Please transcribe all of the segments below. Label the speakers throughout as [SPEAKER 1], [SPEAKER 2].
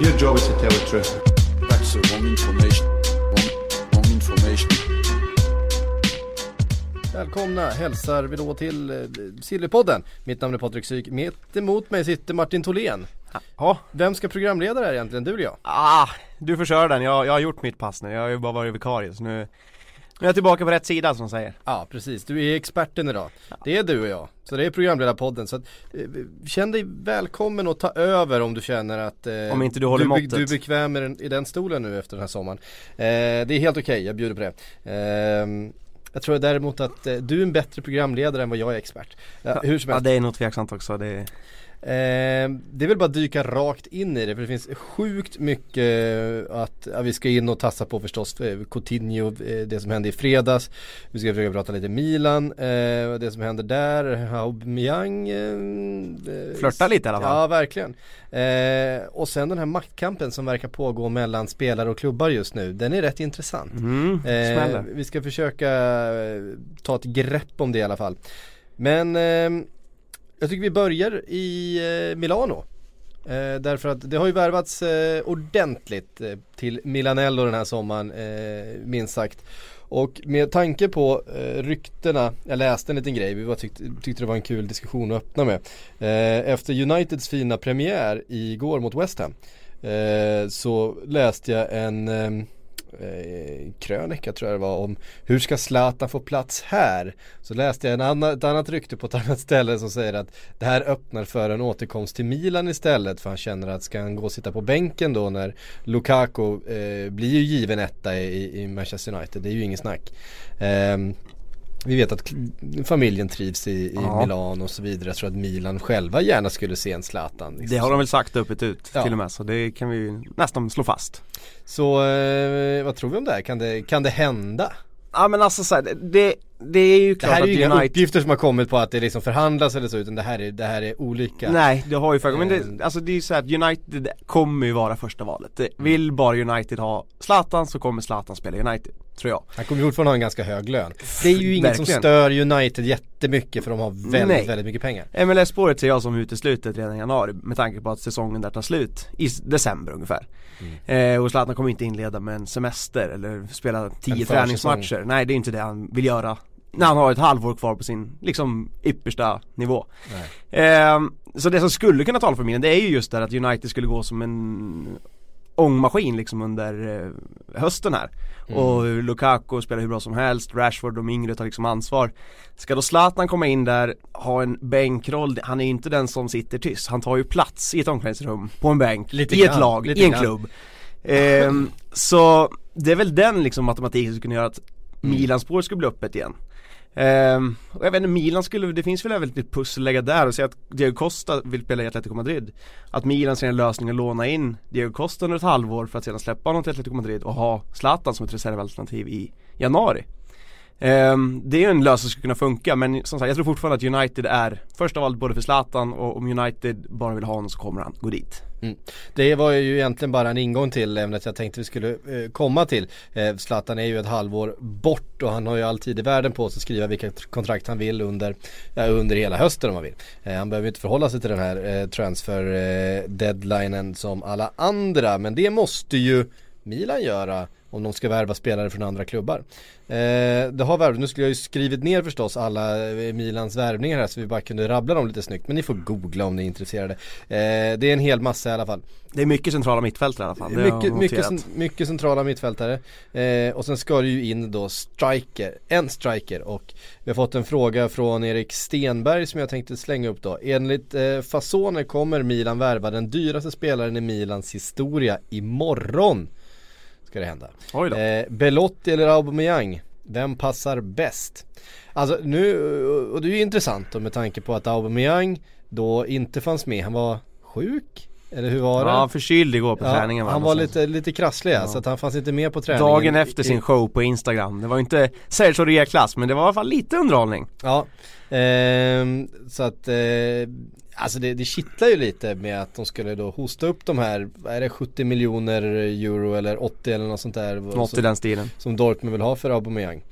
[SPEAKER 1] Your job is to tell the truth.
[SPEAKER 2] That's the wrong information. Wrong, wrong information.
[SPEAKER 3] Välkomna hälsar vi då till eh, Sillypodden. Mitt namn är Patrik Syk. Mitt emot mig sitter Martin Tholén.
[SPEAKER 4] Ja,
[SPEAKER 3] Vem ska programleda det här egentligen? Du eller jag?
[SPEAKER 4] ah, du får köra den. Jag, jag har gjort mitt pass nu. Jag har ju bara varit vikarie så nu, nu är jag tillbaka på rätt sida som säger.
[SPEAKER 3] Ja precis, du är experten idag. Det är du och jag. Så det är programledarpodden. Så att, eh, känn dig välkommen och ta över om du känner att eh,
[SPEAKER 4] Om inte du håller
[SPEAKER 3] be-
[SPEAKER 4] måttet.
[SPEAKER 3] du är bekväm i den, i den stolen nu efter den här sommaren. Eh, det är helt okej, jag bjuder på det. Eh, jag tror däremot att eh, du är en bättre programledare än vad jag är expert. Ja, hur som
[SPEAKER 4] Ja
[SPEAKER 3] helst.
[SPEAKER 4] det är nog tveksamt också. Det,
[SPEAKER 3] Eh, det är väl bara att dyka rakt in i det för det finns sjukt mycket att ja, vi ska in och tassa på förstås eh, Coutinho, eh, det som hände i fredags. Vi ska försöka prata lite Milan, eh, det som händer där, Aubameyang eh, eh,
[SPEAKER 4] Flörtar lite i alla fall.
[SPEAKER 3] Ja verkligen. Eh, och sen den här maktkampen som verkar pågå mellan spelare och klubbar just nu, den är rätt intressant.
[SPEAKER 4] mm,
[SPEAKER 3] vi ska försöka ta ett grepp om det i alla fall. Men eh, jag tycker vi börjar i eh, Milano. Eh, därför att det har ju värvats eh, ordentligt eh, till Milanello den här sommaren, eh, minst sagt. Och med tanke på eh, ryktena, jag läste en liten grej, vi var tyckte, tyckte det var en kul diskussion att öppna med. Eh, efter Uniteds fina premiär igår mot West Ham eh, så läste jag en eh, eh, krönika tror jag det var om hur ska Zlatan få plats här? Så läste jag en annan, ett annat rykte på ett annat ställe som säger att det här öppnar för en återkomst till Milan istället för han känner att ska han gå och sitta på bänken då när Lukaku eh, blir ju given etta i, i Manchester United, det är ju ingen snack. Eh, vi vet att k- familjen trivs i, i
[SPEAKER 4] Ja.
[SPEAKER 3] Milan och så vidare. Jag tror att Milan själva gärna skulle se en Zlatan. liksom.
[SPEAKER 4] Det har de väl sagt öppet ut
[SPEAKER 3] Ja.
[SPEAKER 4] till och med så det kan vi ju nästan slå fast.
[SPEAKER 3] Så eh, vad tror vi om det här? Kan det, kan det hända?
[SPEAKER 4] Ja men alltså så här, det, det, det är ju
[SPEAKER 3] Det
[SPEAKER 4] klart
[SPEAKER 3] här är ju
[SPEAKER 4] att
[SPEAKER 3] inga
[SPEAKER 4] United
[SPEAKER 3] uppgifter som har kommit på att det liksom förhandlas eller så utan det här är, det här är olika
[SPEAKER 4] Nej det har ju för men
[SPEAKER 3] Eh.
[SPEAKER 4] det, alltså det är ju så här att United kommer ju vara första valet. Det, vill bara United ha Zlatan så kommer Zlatan spela United, tror jag.
[SPEAKER 3] Han kommer fortfarande ha en ganska hög lön Det är ju inget som
[SPEAKER 4] Verkligen.
[SPEAKER 3] stör United jättemycket för de har väldigt,
[SPEAKER 4] Nej.
[SPEAKER 3] väldigt mycket pengar
[SPEAKER 4] MLS-spåret ser jag som uteslutet redan i januari med tanke på att säsongen där tar slut i december ungefär. Eh, och Zlatan kommer inte inleda med en semester eller spela tio träningsmatcher. Nej det är inte det han vill göra när han har ett halvår kvar på sin liksom yppersta nivå. Eh, så det som skulle kunna tala för Milan det är ju just det att United skulle gå som en ångmaskin liksom under eh, hösten här. Och Lukaku spelar hur bra som helst, Rashford och de yngre tar liksom ansvar. Ska då Zlatan komma in där, ha en bänkroll, han är ju inte den som sitter tyst. Han tar ju plats i ett omklädningsrum, på en bänk,
[SPEAKER 3] Lite
[SPEAKER 4] i ett
[SPEAKER 3] grann,
[SPEAKER 4] lag,
[SPEAKER 3] lite
[SPEAKER 4] i en
[SPEAKER 3] grann.
[SPEAKER 4] klubb. Ehm, så det är väl den liksom matematiken som kunde göra att Milans spår skulle bli öppet igen. Ehm, och jag vet inte, Milan skulle, det finns väl även lite pussel att lägga där och säga att Diego Costa vill spela i Atletico Madrid. Att Milan ser en lösning att låna in Diego Costa under ett halvår för att sedan släppa honom till Atletico Madrid och ha Zlatan som ett reservalternativ i januari. Ehm, det är en lösning som skulle kunna funka men som sagt jag tror fortfarande att United är först av allt både för Zlatan och om United bara vill ha honom så kommer han gå dit. Mm.
[SPEAKER 3] Det var ju egentligen bara en ingång till ämnet jag tänkte vi skulle eh, komma till. Eh, Zlatan är ju ett halvår bort och han har ju all tid i världen på sig att skriva vilka kontrakt han vill under, ja, under hela hösten om han vill. Eh, Han behöver ju inte förhålla sig till den här eh, transfer eh, deadlinen som alla andra men det måste ju Milan göra om de ska värva spelare från andra klubbar. Eh, det har värvat, nu skulle jag ju skrivit ner förstås alla eh, Milans värvningar här så vi bara kunde rabbla dem lite snyggt men ni får googla om ni är intresserade. Eh, det är en hel massa i alla fall.
[SPEAKER 4] Det är mycket centrala mittfältare i alla fall,
[SPEAKER 3] Mycket, mycket, mycket centrala mittfältare eh, och sen ska det ju in då striker, en striker och vi har fått en fråga från Erik Stenberg som jag tänkte slänga upp då. Enligt eh, fasoner kommer Milan värva den dyraste spelaren i Milans historia imorgon. Ska det hända.
[SPEAKER 4] Oj då.
[SPEAKER 3] Eh, Belotti eller Aubameyang, vem passar bäst? Alltså nu, och det är ju intressant då med tanke på att Aubameyang då inte fanns med, han var sjuk Eller hur var det?
[SPEAKER 4] Ja, förkyld igår på
[SPEAKER 3] Ja,
[SPEAKER 4] träningen va?
[SPEAKER 3] han var lite, lite krasslig ja, så att han fanns inte med på träningen
[SPEAKER 4] Dagen efter sin show på Instagram. Det var ju inte Sergio Rea-klass men det var i alla fall lite underhållning.
[SPEAKER 3] Ja, ehm, så att eh, Alltså det, det kittlar ju lite med att de skulle då hosta upp de här, är det 70 miljoner euro eller 80 eller något sånt där
[SPEAKER 4] Något i
[SPEAKER 3] som,
[SPEAKER 4] den stilen.
[SPEAKER 3] som Dortmund vill ha för Aubameyang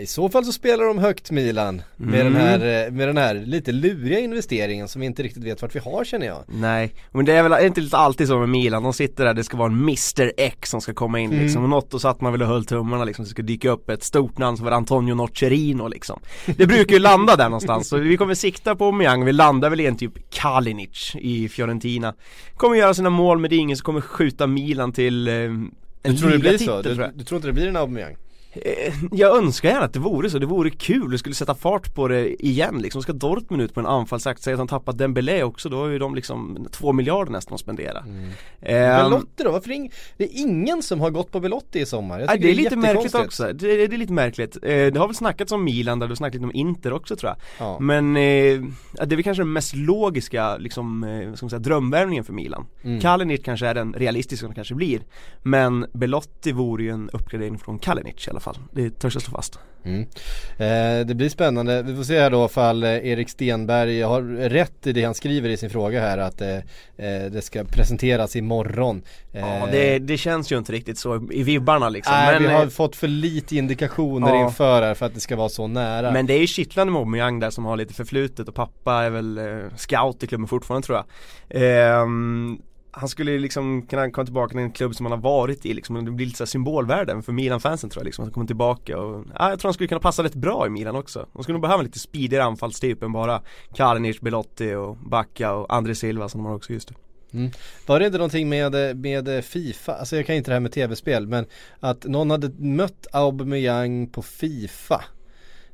[SPEAKER 3] I så fall så spelar de högt Milan med,
[SPEAKER 4] Mm.
[SPEAKER 3] den här, eh, med den här lite luriga investeringen som vi inte riktigt vet vart vi har känner jag.
[SPEAKER 4] Nej, men det är väl inte lite alltid så med Milan, de sitter där, det ska vara en Mr X som ska komma in
[SPEAKER 3] Mm.
[SPEAKER 4] liksom, och något och satt man väl och höll tummarna liksom, det ska dyka upp ett stort namn som var Antonio Nocerino liksom. Det brukar ju landa där någonstans, så vi kommer sikta på Aubameyang, vi landar väl i en typ Kalinic i Fiorentina. Kommer göra sina mål med det är ingen som kommer skjuta Milan till eh, en
[SPEAKER 3] Du tror det blir
[SPEAKER 4] ligatitel,
[SPEAKER 3] så? Du, du tror inte det blir en Aubameyang?
[SPEAKER 4] Eh, Jag önskar gärna att det vore så, det vore kul, det skulle sätta fart på det igen liksom. Ska Dortmund ut på en anfallsakt, säg att de tappat Dembélé också, då är ju de liksom två miljarder nästan att spendera
[SPEAKER 3] Mm.
[SPEAKER 4] Ehm,
[SPEAKER 3] Belotti då? Varför ing, det är ingen som har gått på Belotti i sommar? Jag
[SPEAKER 4] Nej,
[SPEAKER 3] tycker
[SPEAKER 4] det är lite märkligt också, det, det är lite märkligt. Eh, det har väl snackats om Milan, där det har snackats lite om Inter också tror jag
[SPEAKER 3] Ja.
[SPEAKER 4] Men eh, det är väl kanske den mest logiska, liksom, eh, ska man säga, drömvärvningen för Milan
[SPEAKER 3] Mm.
[SPEAKER 4] Kalinic kanske är den realistiska som det kanske blir Men Belotti vore ju en uppgradering från Kalinic i alla fall, det törs jag slå fast
[SPEAKER 3] Mm. Eh, det blir spännande. Vi får se här då ifall eh, Erik Stenberg har rätt i det han skriver i sin fråga här att eh, eh, det ska presenteras imorgon. Eh,
[SPEAKER 4] Ja det, det känns ju inte riktigt så i vibbarna liksom
[SPEAKER 3] Nej,
[SPEAKER 4] men,
[SPEAKER 3] vi har
[SPEAKER 4] eh,
[SPEAKER 3] fått för lite indikationer
[SPEAKER 4] Ja.
[SPEAKER 3] inför här för att det ska vara så nära.
[SPEAKER 4] Men det är ju kittlande med Aubameyang där som har lite förflutet och pappa är väl eh, scout i klubben fortfarande tror jag Ehm, han skulle ju liksom kunna komma tillbaka till en klubb som han har varit i liksom, det blir lite så här för Milan-fansen tror jag liksom, att han kommer tillbaka och ja, jag tror han skulle kunna passa rätt bra i Milan också. De skulle nog behöva en lite speedigare anfallstyp än bara Karnic, Belotti och Bacca och André Silva som de har också just nu. Mm.
[SPEAKER 3] Var det inte någonting med, med Fifa, alltså jag kan inte det här med tv-spel men att någon hade mött Aubameyang på Fifa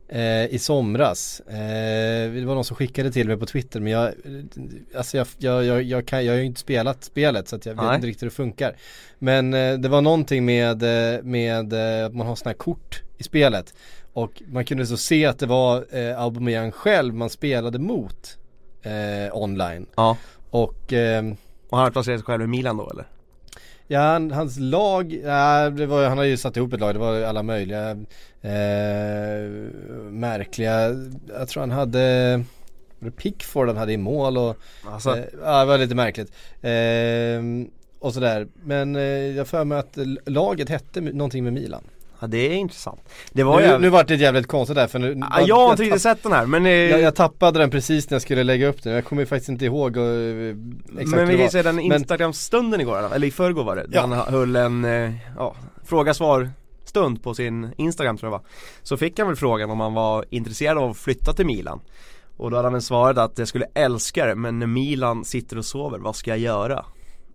[SPEAKER 3] eh, i somras. Eh, det var någon som skickade till mig på Twitter men jag, alltså jag, jag, jag, jag, kan, jag har ju inte spelat spelet så jag vet
[SPEAKER 4] Nej.
[SPEAKER 3] inte riktigt hur det funkar. Men eh, det var någonting med, eh, med eh, att man har sådana här kort i spelet och man kunde så se att det var eh, Aubameyang själv man spelade mot eh, online.
[SPEAKER 4] Ja
[SPEAKER 3] Och ehm,
[SPEAKER 4] Och han har placerat sig själv i Milan då eller?
[SPEAKER 3] Ja, han, hans lag, ja, det var, han har ju satt ihop ett lag, det var alla möjliga eh, märkliga, jag tror han hade Pickford han hade i mål och
[SPEAKER 4] Alltså,
[SPEAKER 3] eh, ja, det var lite märkligt. Eh, och sådär, men eh, jag för mig att laget hette någonting med Milan.
[SPEAKER 4] ja det är intressant Det var
[SPEAKER 3] Nu,
[SPEAKER 4] ju
[SPEAKER 3] nu vart det jävligt konstigt där för nu,
[SPEAKER 4] Ja, jag har inte riktigt sett den här men eh,
[SPEAKER 3] jag, jag tappade den precis när jag skulle lägga upp den, jag kommer ju faktiskt inte ihåg och, eh, exakt
[SPEAKER 4] Men vi kan ju säga den Instagram-stunden igår, eller i förrgår var det,
[SPEAKER 3] Ja.
[SPEAKER 4] han höll en, eh, ja, fråga-svar stund på sin Instagram tror jag var Så fick han väl frågan om han var intresserad av att flytta till Milan Och då hade han väl svarat att jag skulle älska det men när Milan sitter och sover, vad ska jag göra?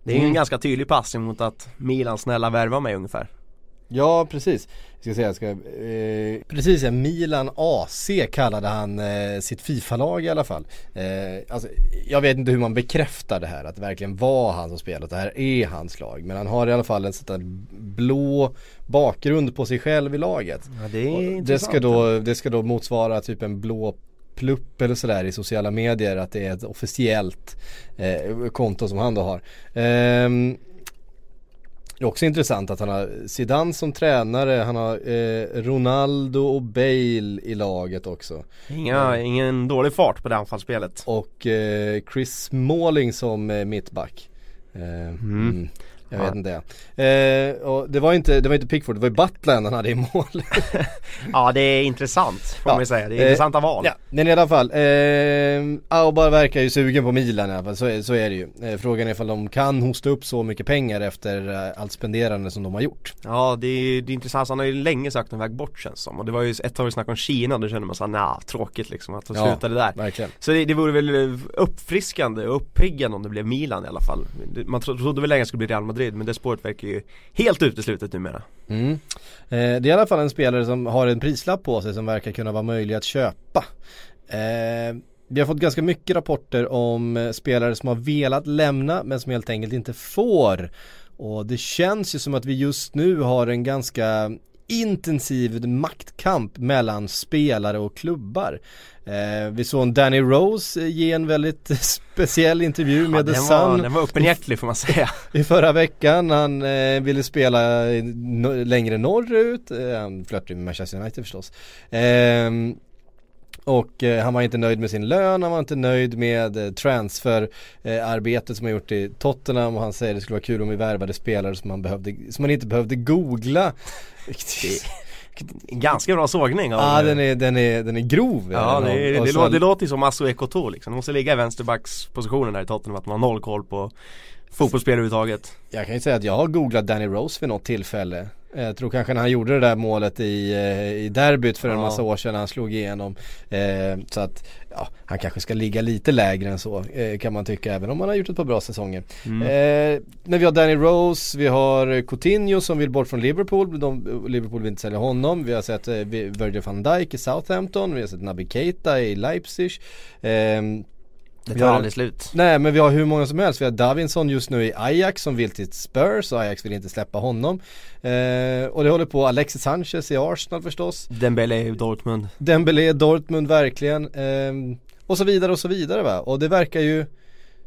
[SPEAKER 4] Det är ju
[SPEAKER 3] Mm.
[SPEAKER 4] en ganska tydlig passning mot att Milan snälla värva mig ungefär
[SPEAKER 3] Ja precis, jag ska säga, jag ska, eh, precis ja, Milan AC kallade han eh, sitt Fifa-lag i alla fall. Eh, alltså, jag vet inte hur man bekräftar det här, att det verkligen var han som spelade, att det här är hans lag. Men han har i alla fall en sån blå bakgrund på sig själv i laget.
[SPEAKER 4] Ja det är
[SPEAKER 3] det, ska då, det ska då motsvara typ en blå plupp eller sådär i sociala medier att det är ett officiellt eh, konto som han då har. Det är också intressant att han har Zidane som tränare, han har eh, Ronaldo och Bale i laget också.
[SPEAKER 4] Inga, Ingen dålig fart på det anfallsspelet
[SPEAKER 3] Och eh, Chris Smalling som eh, mittback. Eh, mm. Jag
[SPEAKER 4] Ja.
[SPEAKER 3] vet inte. Eh, och det var inte, det var inte Pickford, det var ju Butland han hade i mål.
[SPEAKER 4] Ja det är intressant får
[SPEAKER 3] Ja.
[SPEAKER 4] man säga, det är
[SPEAKER 3] Eh,
[SPEAKER 4] intressanta val
[SPEAKER 3] Ja, men i alla fall. Eh, Auba verkar ju sugen på Milan i alla fall, så, är- så är det ju. Eh, frågan är ifall de kan hosta upp så mycket pengar efter eh, allt spenderande som de har gjort.
[SPEAKER 4] Ja det är, det är intressant, han har ju länge sagt en väg bort känns som och det var ju ett tag vi snackade om Kina, då kände man såhär nah, tråkigt liksom att de
[SPEAKER 3] Ja.
[SPEAKER 4] slutade där
[SPEAKER 3] Verkligen.
[SPEAKER 4] Så det, det vore väl uppfriskande och uppiggande om det blev Milan i alla fall Man tro, trodde väl länge att det skulle bli Real Madrid men det spåret verkar ju helt uteslutet numera
[SPEAKER 3] Mm. Eh, det är i alla fall en spelare som har en prislapp på sig som verkar kunna vara möjlig att köpa. Eh, vi har fått ganska mycket rapporter om spelare som har velat lämna men som helt enkelt inte får. Och det känns ju som att vi just nu har en ganska intensiv maktkamp mellan spelare och klubbar. Eh, vi såg en Danny Rose ge en väldigt speciell intervju med
[SPEAKER 4] ja,
[SPEAKER 3] The
[SPEAKER 4] den var,
[SPEAKER 3] Sun
[SPEAKER 4] den var öppenhjärtig får man säga.
[SPEAKER 3] i förra veckan. Han eh, ville spela no längre norrut. Eh, han flörtade med Manchester United förstås. Eh, och eh, han var inte nöjd med sin lön, han var inte nöjd med eh, transferarbetet som han gjort i Tottenham och han säger det skulle vara kul om vi värvade spelare som man, behövde, som man inte behövde googla.
[SPEAKER 4] Ganska bra sågning
[SPEAKER 3] Ja den är, den är, den är grov.
[SPEAKER 4] Ja det,
[SPEAKER 3] Och-
[SPEAKER 4] det, det, låter, det låter ju som Asso Ekoto liksom. De måste ligga i vänsterbackspositionen där i Tottenham att man har noll koll på fotbollsspel överhuvudtaget.
[SPEAKER 3] Jag kan ju säga att jag har googlat Danny Rose vid något tillfälle. Jag tror kanske när han gjorde det där målet i, eh, i derbyt för en
[SPEAKER 4] Ja.
[SPEAKER 3] massa år sedan när han slog igenom. Eh, så att ja, han kanske ska ligga lite lägre än så eh, kan man tycka även om han har gjort ett par bra säsonger.
[SPEAKER 4] Mm.
[SPEAKER 3] Eh, men vi har Danny Rose, vi har Coutinho som vill bort från Liverpool. De, Liverpool vill inte sälja honom. Vi har sett eh, Virgil van Dijk i Southampton, vi har sett Naby Keita i Leipzig.
[SPEAKER 4] Det tar
[SPEAKER 3] har-
[SPEAKER 4] aldrig slut.
[SPEAKER 3] Nej men vi har hur många som helst. Vi har Davinson just nu i Ajax som vill till Spurs och Ajax vill inte släppa honom. Eh, och det håller på Alexis Sanchez i Arsenal förstås.
[SPEAKER 4] Dembele i Dortmund.
[SPEAKER 3] Dembélé, Dortmund verkligen. Eh, och så vidare och så vidare va. Och det verkar ju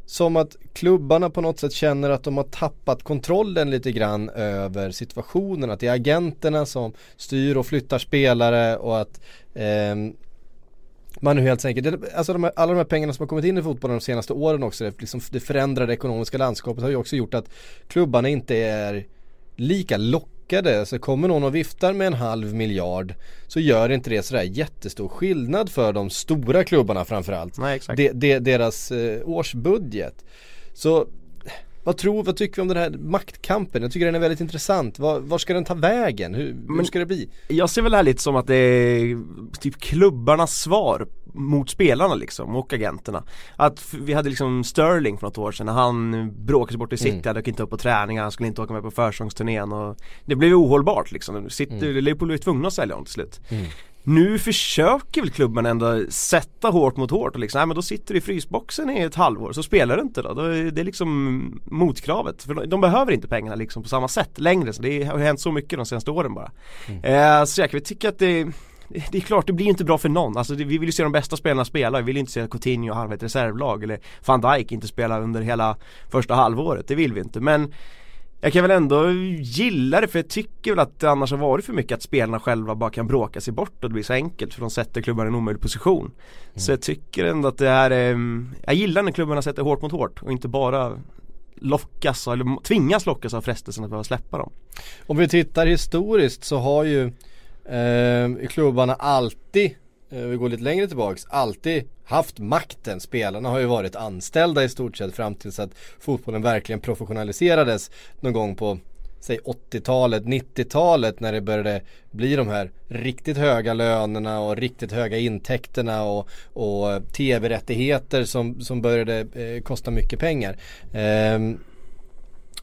[SPEAKER 3] som att klubbarna på något sätt känner att de har tappat kontrollen lite grann över situationen. Att det är agenterna som styr och flyttar spelare och att ehm, man nu helt enkelt, alltså de här, alla de här pengarna som har kommit in i fotbollen de senaste åren också, det, liksom, det förändrade ekonomiska landskapet har ju också gjort att klubbarna inte är lika lockade. Så kommer någon och viftar med en halv miljard så gör inte det sådär jättestor skillnad för de stora klubbarna framförallt.
[SPEAKER 4] Nej exakt.
[SPEAKER 3] De, de, deras eh, årsbudget. Så vad tror, vad tycker vi om den här maktkampen? Jag tycker den är väldigt intressant. Var, var ska den ta vägen? Hur, hur
[SPEAKER 4] Men-
[SPEAKER 3] ska det bli?
[SPEAKER 4] Jag ser väl det här lite som att det är typ klubbarnas svar mot spelarna liksom och agenterna. Att vi hade liksom Sterling för något år sedan när han bråkade sig bort i City,
[SPEAKER 3] Mm.
[SPEAKER 4] han dök inte upp på träningar, han skulle inte åka med på försångsturnén och det blev ohållbart liksom. City,
[SPEAKER 3] Mm.
[SPEAKER 4] Liverpool ju tvungna att sälja honom till slut. Nu försöker väl klubben ändå sätta hårt mot hårt och liksom, nej men då sitter du i frysboxen i ett halvår så spelar du inte då. då är det är liksom motkravet. För de, de behöver inte pengarna liksom på samma sätt längre. Så det har hänt så mycket de senaste åren bara. Eh, så jag kan väl tycka att det det är klart, det blir inte bra för någon. Alltså vi vill ju se de bästa spelarna spela. Vi vill inte se Coutinho halva ett reservlag eller van Dijk inte spela under hela första halvåret. Det vill vi inte. Men jag kan väl ändå gilla det för jag tycker väl att det annars har varit för mycket att spelarna själva bara kan bråka sig bort och det blir så enkelt för de sätter klubban i en omöjlig position. Så jag tycker ändå att det är, ehm, jag gillar när klubbarna sätter hårt mot hårt och inte bara lockas eller tvingas lockas av frestelsen att behöva släppa dem.
[SPEAKER 3] Om vi tittar historiskt så har ju eh, klubbarna alltid, Eh, vi går lite längre tillbaks, alltid haft makten. Spelarna har ju varit anställda i stort sett fram tills att fotbollen verkligen professionaliserades någon gång på säg 80-talet, 90-talet när det började bli de här riktigt höga lönerna och riktigt höga intäkterna och, och tv-rättigheter som, som började eh, kosta mycket pengar. Eh,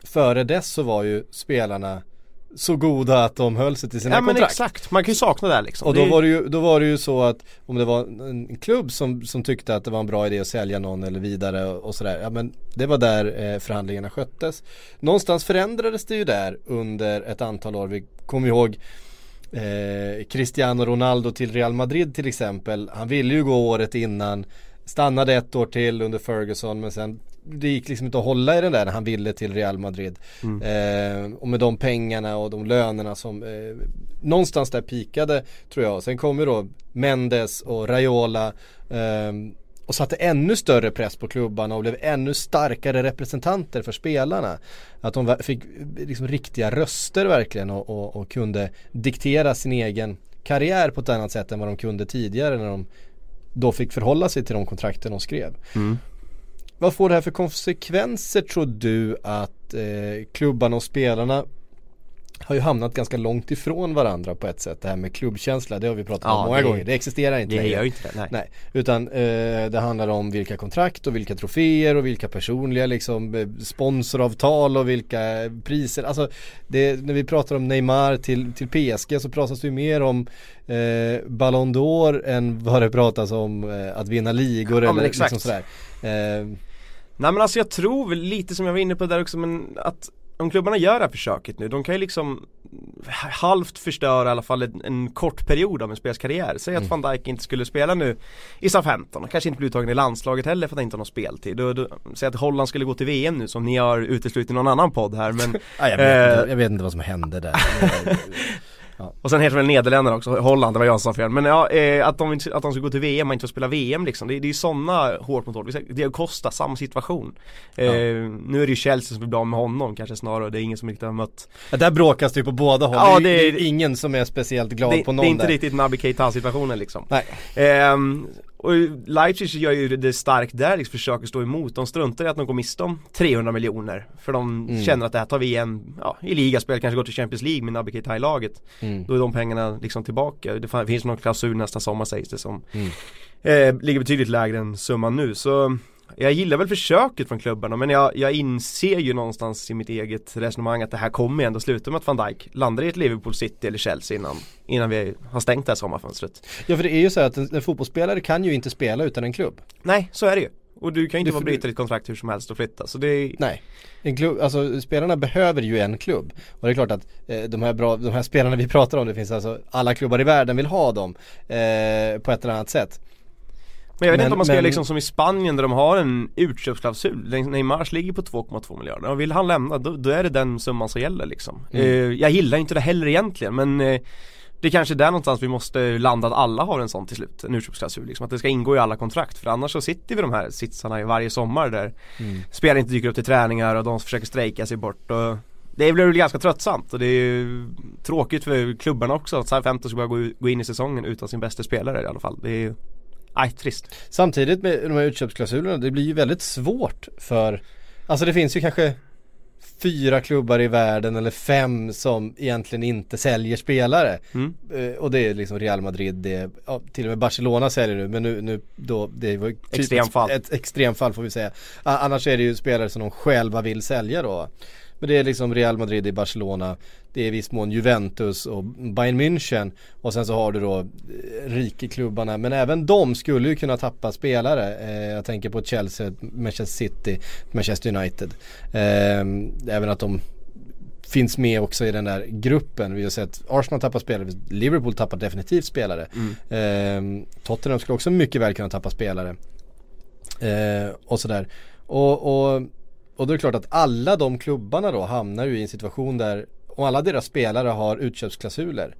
[SPEAKER 3] före dess så var ju spelarna så goda att de höll sig till sina
[SPEAKER 4] Ja men
[SPEAKER 3] kontrakt.
[SPEAKER 4] exakt, man kan ju sakna det här liksom.
[SPEAKER 3] Och då var, det ju, då var det ju så att om det var en en klubb som, som tyckte att det var en bra idé att sälja någon eller vidare och, och sådär. Ja men det var där eh, förhandlingarna sköttes. Någonstans förändrades det ju där under ett antal år. Vi kommer ihåg eh, Cristiano Ronaldo till Real Madrid till exempel. Han ville ju gå året innan. Stannade ett år till under Ferguson men sen det gick liksom inte att hålla i den där när han ville till Real Madrid. Eh, och med de pengarna och de lönerna som eh, någonstans där pikade tror jag. Sen kommer då Mendes och Raiola ehm, och satte ännu större press på klubbarna och blev ännu starkare representanter för spelarna. Att de fick eh, liksom riktiga röster verkligen och, och, och kunde diktera sin egen karriär på ett annat sätt än vad de kunde tidigare när de då fick förhålla sig till de kontrakten de skrev. Vad får det här för konsekvenser tror du att eh, klubbarna och spelarna har ju hamnat ganska långt ifrån varandra på ett sätt. Det här med klubbkänsla, det har vi pratat om
[SPEAKER 4] Ja,
[SPEAKER 3] många
[SPEAKER 4] det-
[SPEAKER 3] gånger. Det existerar inte
[SPEAKER 4] Det
[SPEAKER 3] längre.
[SPEAKER 4] gör inte det, nej.
[SPEAKER 3] Nej, utan eh, det handlar om vilka kontrakt och vilka troféer och vilka personliga liksom eh, sponsoravtal och vilka priser. Alltså det, när vi pratar om Neymar till, till PSG så pratas det ju mer om eh, Ballon d'Or än vad det pratas om eh, att vinna ligor
[SPEAKER 4] Ja,
[SPEAKER 3] eller liksom sådär. Eh,
[SPEAKER 4] Nej men alltså jag tror väl lite som jag var inne på där också men att om klubbarna gör det här försöket nu, de kan ju liksom halvt förstöra i alla fall en, en kort period av en spelares karriär. Säg att van Dijk inte skulle spela nu i SA-15 och kanske inte blir uttagen i landslaget heller för att han inte har någon speltid. Då, då, säg att Holland skulle gå till VM nu som ni har uteslutit i någon annan podd här men
[SPEAKER 3] Ja, jag, vet,
[SPEAKER 4] Eh.
[SPEAKER 3] jag vet inte vad som hände där.
[SPEAKER 4] Och sen heter väl Nederländerna också, Holland, det var jag som sa fel. Men ja, eh, att, de, att de ska gå till VM och inte få spela VM liksom. Det, det är ju sådana hårt mot hårt. Diego Costa, samma situation. Eh, Nu är det ju Chelsea som vill bli av med honom kanske snarare, det är ingen som riktigt har mött
[SPEAKER 3] Ja, där bråkas det ju på båda håll.
[SPEAKER 4] Ja,
[SPEAKER 3] det, är,
[SPEAKER 4] det är-
[SPEAKER 3] det ingen som är speciellt glad
[SPEAKER 4] det,
[SPEAKER 3] på
[SPEAKER 4] det
[SPEAKER 3] någon
[SPEAKER 4] är inte
[SPEAKER 3] där.
[SPEAKER 4] riktigt Naby Keita situationen liksom.
[SPEAKER 3] Nej.
[SPEAKER 4] Ehm, och Leipzig gör ju det starkt där, liksom försöker stå emot. De struntar i att de går miste om 300 miljoner. För de
[SPEAKER 3] Mm.
[SPEAKER 4] känner att det här tar vi igen, ja, i ligaspel, kanske går till Champions League med Naby Keita i laget.
[SPEAKER 3] Mm.
[SPEAKER 4] Då är de pengarna liksom tillbaka. Det finns någon klausul nästa sommar sägs det som
[SPEAKER 3] Mm.
[SPEAKER 4] eh, ligger betydligt lägre än summan nu. Så jag gillar väl försöket från klubbarna men jag, jag inser ju någonstans i mitt eget resonemang att det här kommer ju ändå sluta med att van Dijk landar i ett Liverpool City eller Chelsea innan, innan vi har stängt det här sommarfönstret.
[SPEAKER 3] Ja för det är ju så att en, en fotbollsspelare kan ju inte spela utan en klubb.
[SPEAKER 4] Nej, så är det ju. Och du kan ju inte bara bryta ditt kontrakt hur som helst och flytta. Så det är,
[SPEAKER 3] Nej. En klubb, alltså spelarna behöver ju en klubb. Och det är klart att eh, de, här bra, de här spelarna vi pratar om, det finns alltså alla klubbar i världen vill ha dem eh, på ett eller annat sätt.
[SPEAKER 4] Men jag vet
[SPEAKER 3] Men-
[SPEAKER 4] inte om man ska
[SPEAKER 3] men-
[SPEAKER 4] göra liksom som i Spanien där de har en utköpsklausul. Neymars ligger på 2,2 miljarder. Och vill han lämna då, då är det den summan som gäller liksom.
[SPEAKER 3] Mm.
[SPEAKER 4] Eh, jag gillar inte det heller egentligen men eh, det är kanske är där någonstans vi måste landa att alla har en sån till slut, en utköpsklausul liksom. Att det ska ingå i alla kontrakt för annars så sitter vi de här sitsarna i varje sommar där
[SPEAKER 3] Mm.
[SPEAKER 4] spelare inte dyker upp till träningar och de försöker strejka sig bort och det blir väl ganska tröttsamt och det är ju tråkigt för klubbarna också att Southampton ska bara gå, in i säsongen utan sin bästa spelare i alla fall. Det är nej trist.
[SPEAKER 3] Samtidigt med de här utköpsklausulerna, det blir ju väldigt svårt för Alltså det finns ju kanske fyra klubbar i världen eller fem som egentligen inte säljer spelare.
[SPEAKER 4] Mm.
[SPEAKER 3] Eh, och det är liksom Real Madrid, det är, ja, till och med Barcelona säljer nu men nu, nu då, det var typ
[SPEAKER 4] Extremfall.
[SPEAKER 3] Ett, ett extremfall får vi säga. Annars är det ju spelare som de själva vill sälja då. Men det är liksom Real Madrid i Barcelona, det är i viss mån Juventus och Bayern München och sen så har du då eh, rikeklubbarna men även de skulle ju kunna tappa spelare. Eh, jag tänker på Chelsea, Manchester City, Manchester United. Eh, även att de finns med också i den där gruppen. Vi har sett Arsenal tappa spelare, Liverpool tappar definitivt spelare. Eh, Tottenham skulle också mycket väl kunna tappa spelare. Eh, och sådär. Och, och, och då är det klart att alla de klubbarna då hamnar ju i en situation där om alla deras spelare har utköpsklausuler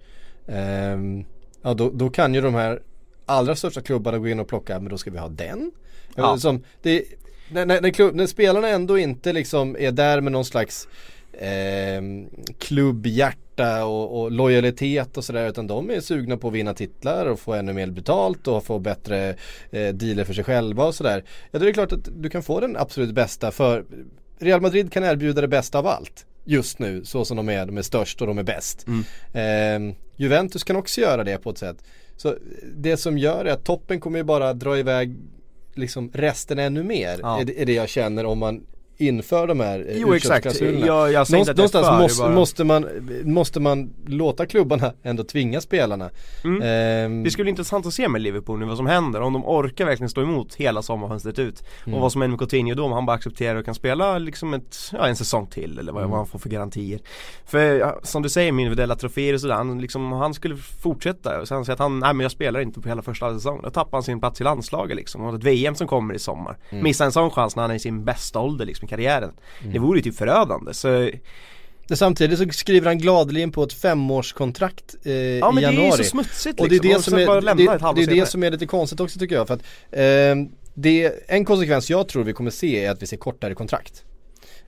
[SPEAKER 3] ehm, Ja då, då kan ju de här allra största klubbarna gå in och plocka, men då ska vi ha den?
[SPEAKER 4] Ja.
[SPEAKER 3] Som, det, när, när, när, klubb, när spelarna ändå inte liksom är där med någon slags ehm, klubbhjärta och, och lojalitet och sådär utan de är sugna på att vinna titlar och få ännu mer betalt och få bättre eh, dealer för sig själva och sådär. Ja då är det klart att du kan få den absolut bästa för Real Madrid kan erbjuda det bästa av allt just nu så som de är, de är störst och de är bäst. Ehm, Juventus kan också göra det på ett sätt. Så det som gör är att toppen kommer ju bara dra iväg liksom resten ännu mer.
[SPEAKER 4] Ja.
[SPEAKER 3] Är, det, är det jag känner om man inför de här eh,
[SPEAKER 4] Jo exakt, jag, jag är
[SPEAKER 3] Någonstans
[SPEAKER 4] för,
[SPEAKER 3] måste,
[SPEAKER 4] bara-
[SPEAKER 3] måste, man, måste man låta klubbarna ändå tvinga spelarna.
[SPEAKER 4] Mm.
[SPEAKER 3] Ehm,
[SPEAKER 4] Det skulle bli intressant att se med Liverpool nu vad som händer, om de orkar verkligen stå emot hela sommarfönstret ut.
[SPEAKER 3] Mm.
[SPEAKER 4] Och vad som händer med Coutinho då, om han bara accepterar och kan spela liksom ett, ja, en säsong till eller vad,
[SPEAKER 3] Mm.
[SPEAKER 4] vad han får för garantier. För som du säger, med individuella troféer och sådär, han, liksom, om han skulle fortsätta och sen säga att han, nej men jag spelar inte på hela första säsongen, då tappar han sin plats i landslaget liksom. Och ett VM som kommer i sommar.
[SPEAKER 3] Mm.
[SPEAKER 4] Missar en sån chans när han är i sin bästa ålder liksom karriären. Det vore ju typ förödande. Så
[SPEAKER 3] Samtidigt så skriver han gladeligen på ett femårskontrakt eh,
[SPEAKER 4] Ja men
[SPEAKER 3] i
[SPEAKER 4] det är
[SPEAKER 3] januari.
[SPEAKER 4] ju så smutsigt
[SPEAKER 3] Och det är
[SPEAKER 4] liksom.
[SPEAKER 3] det som är, det, det, är det som är lite konstigt också tycker jag. För att eh, det, en konsekvens jag tror vi kommer se är att vi ser kortare kontrakt.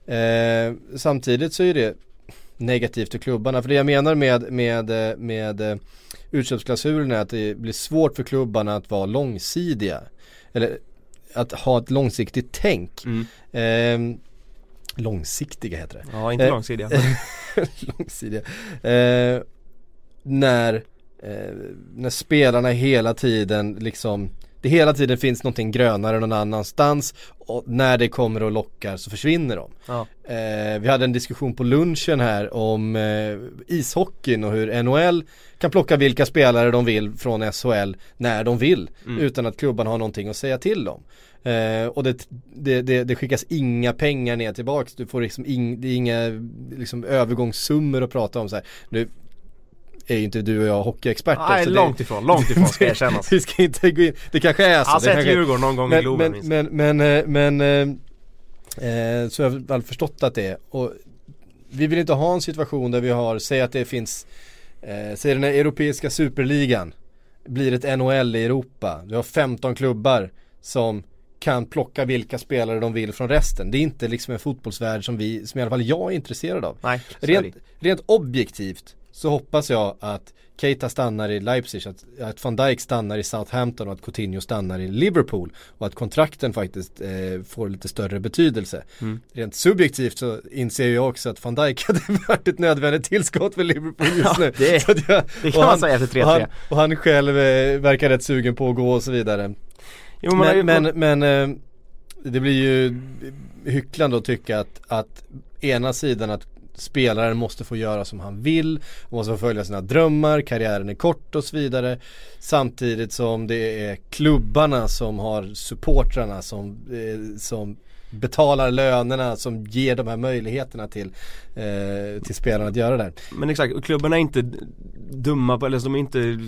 [SPEAKER 3] Eh, samtidigt så är det negativt för klubbarna. För det jag menar med, med, med eh, utköpsklausulerna är att det blir svårt för klubbarna att vara långsidiga. Eller att ha ett långsiktigt tänk.
[SPEAKER 4] Mm.
[SPEAKER 3] Eh, långsiktiga heter det.
[SPEAKER 4] Ja, inte
[SPEAKER 3] Eh,
[SPEAKER 4] långsidiga.
[SPEAKER 3] långsidiga. Eh, när, eh, när spelarna hela tiden liksom det hela tiden finns någonting grönare någon annanstans och när det kommer och lockar så försvinner de.
[SPEAKER 4] Ja.
[SPEAKER 3] Eh, vi hade en diskussion på lunchen här om eh, ishockeyn och hur NHL kan plocka vilka spelare de vill från SHL när de vill utan att klubban har någonting att säga till om. Eh, och det, det, det, det skickas inga pengar ner tillbaks, du får liksom ing, det är inga liksom, övergångssummor att prata om så här. Nu är ju inte du och jag hockeyexperter.
[SPEAKER 4] Nej,
[SPEAKER 3] så det-
[SPEAKER 4] långt ifrån, långt ifrån ska erkännas.
[SPEAKER 3] vi ska inte gå in, det kanske är så.
[SPEAKER 4] Jag har sett Djurgården någon gång i
[SPEAKER 3] men,
[SPEAKER 4] Globen
[SPEAKER 3] men,
[SPEAKER 4] minst.
[SPEAKER 3] men, men, eh, men, eh, eh, så jag har väl förstått att det är. Och vi vill inte ha en situation där vi har, säg att det finns, eh, säg den här europeiska superligan blir ett NHL i Europa. Du har 15 klubbar som kan plocka vilka spelare de vill från resten. Det är inte liksom en fotbollsvärld som vi, som i alla fall jag är intresserad av.
[SPEAKER 4] Nej,
[SPEAKER 3] Rent, rent objektivt så hoppas jag att Keita stannar i Leipzig, att, att van Dijk stannar i Southampton och att Coutinho stannar i Liverpool och att kontrakten faktiskt eh, får lite större betydelse.
[SPEAKER 4] Mm.
[SPEAKER 3] Rent subjektivt så inser jag också att van Dijk hade varit ett nödvändigt tillskott för Liverpool just
[SPEAKER 4] Ja,
[SPEAKER 3] nu.
[SPEAKER 4] det-
[SPEAKER 3] Så att jag,
[SPEAKER 4] det kan
[SPEAKER 3] och
[SPEAKER 4] man
[SPEAKER 3] han-
[SPEAKER 4] säga efter 3-3.
[SPEAKER 3] Och han, och han själv eh, verkar rätt sugen på att gå och så vidare.
[SPEAKER 4] Jo, har ju-
[SPEAKER 3] Men, men, men eh, det blir ju hycklande att tycka att, att ena sidan att spelaren måste få göra som han vill, måste få följa sina drömmar, karriären är kort och så vidare. Samtidigt som det är klubbarna som har supportrarna som, eh, som betalar lönerna som ger de här möjligheterna till, eh, till spelarna att göra det.
[SPEAKER 4] Men exakt, klubbarna är inte dumma på, eller de är inte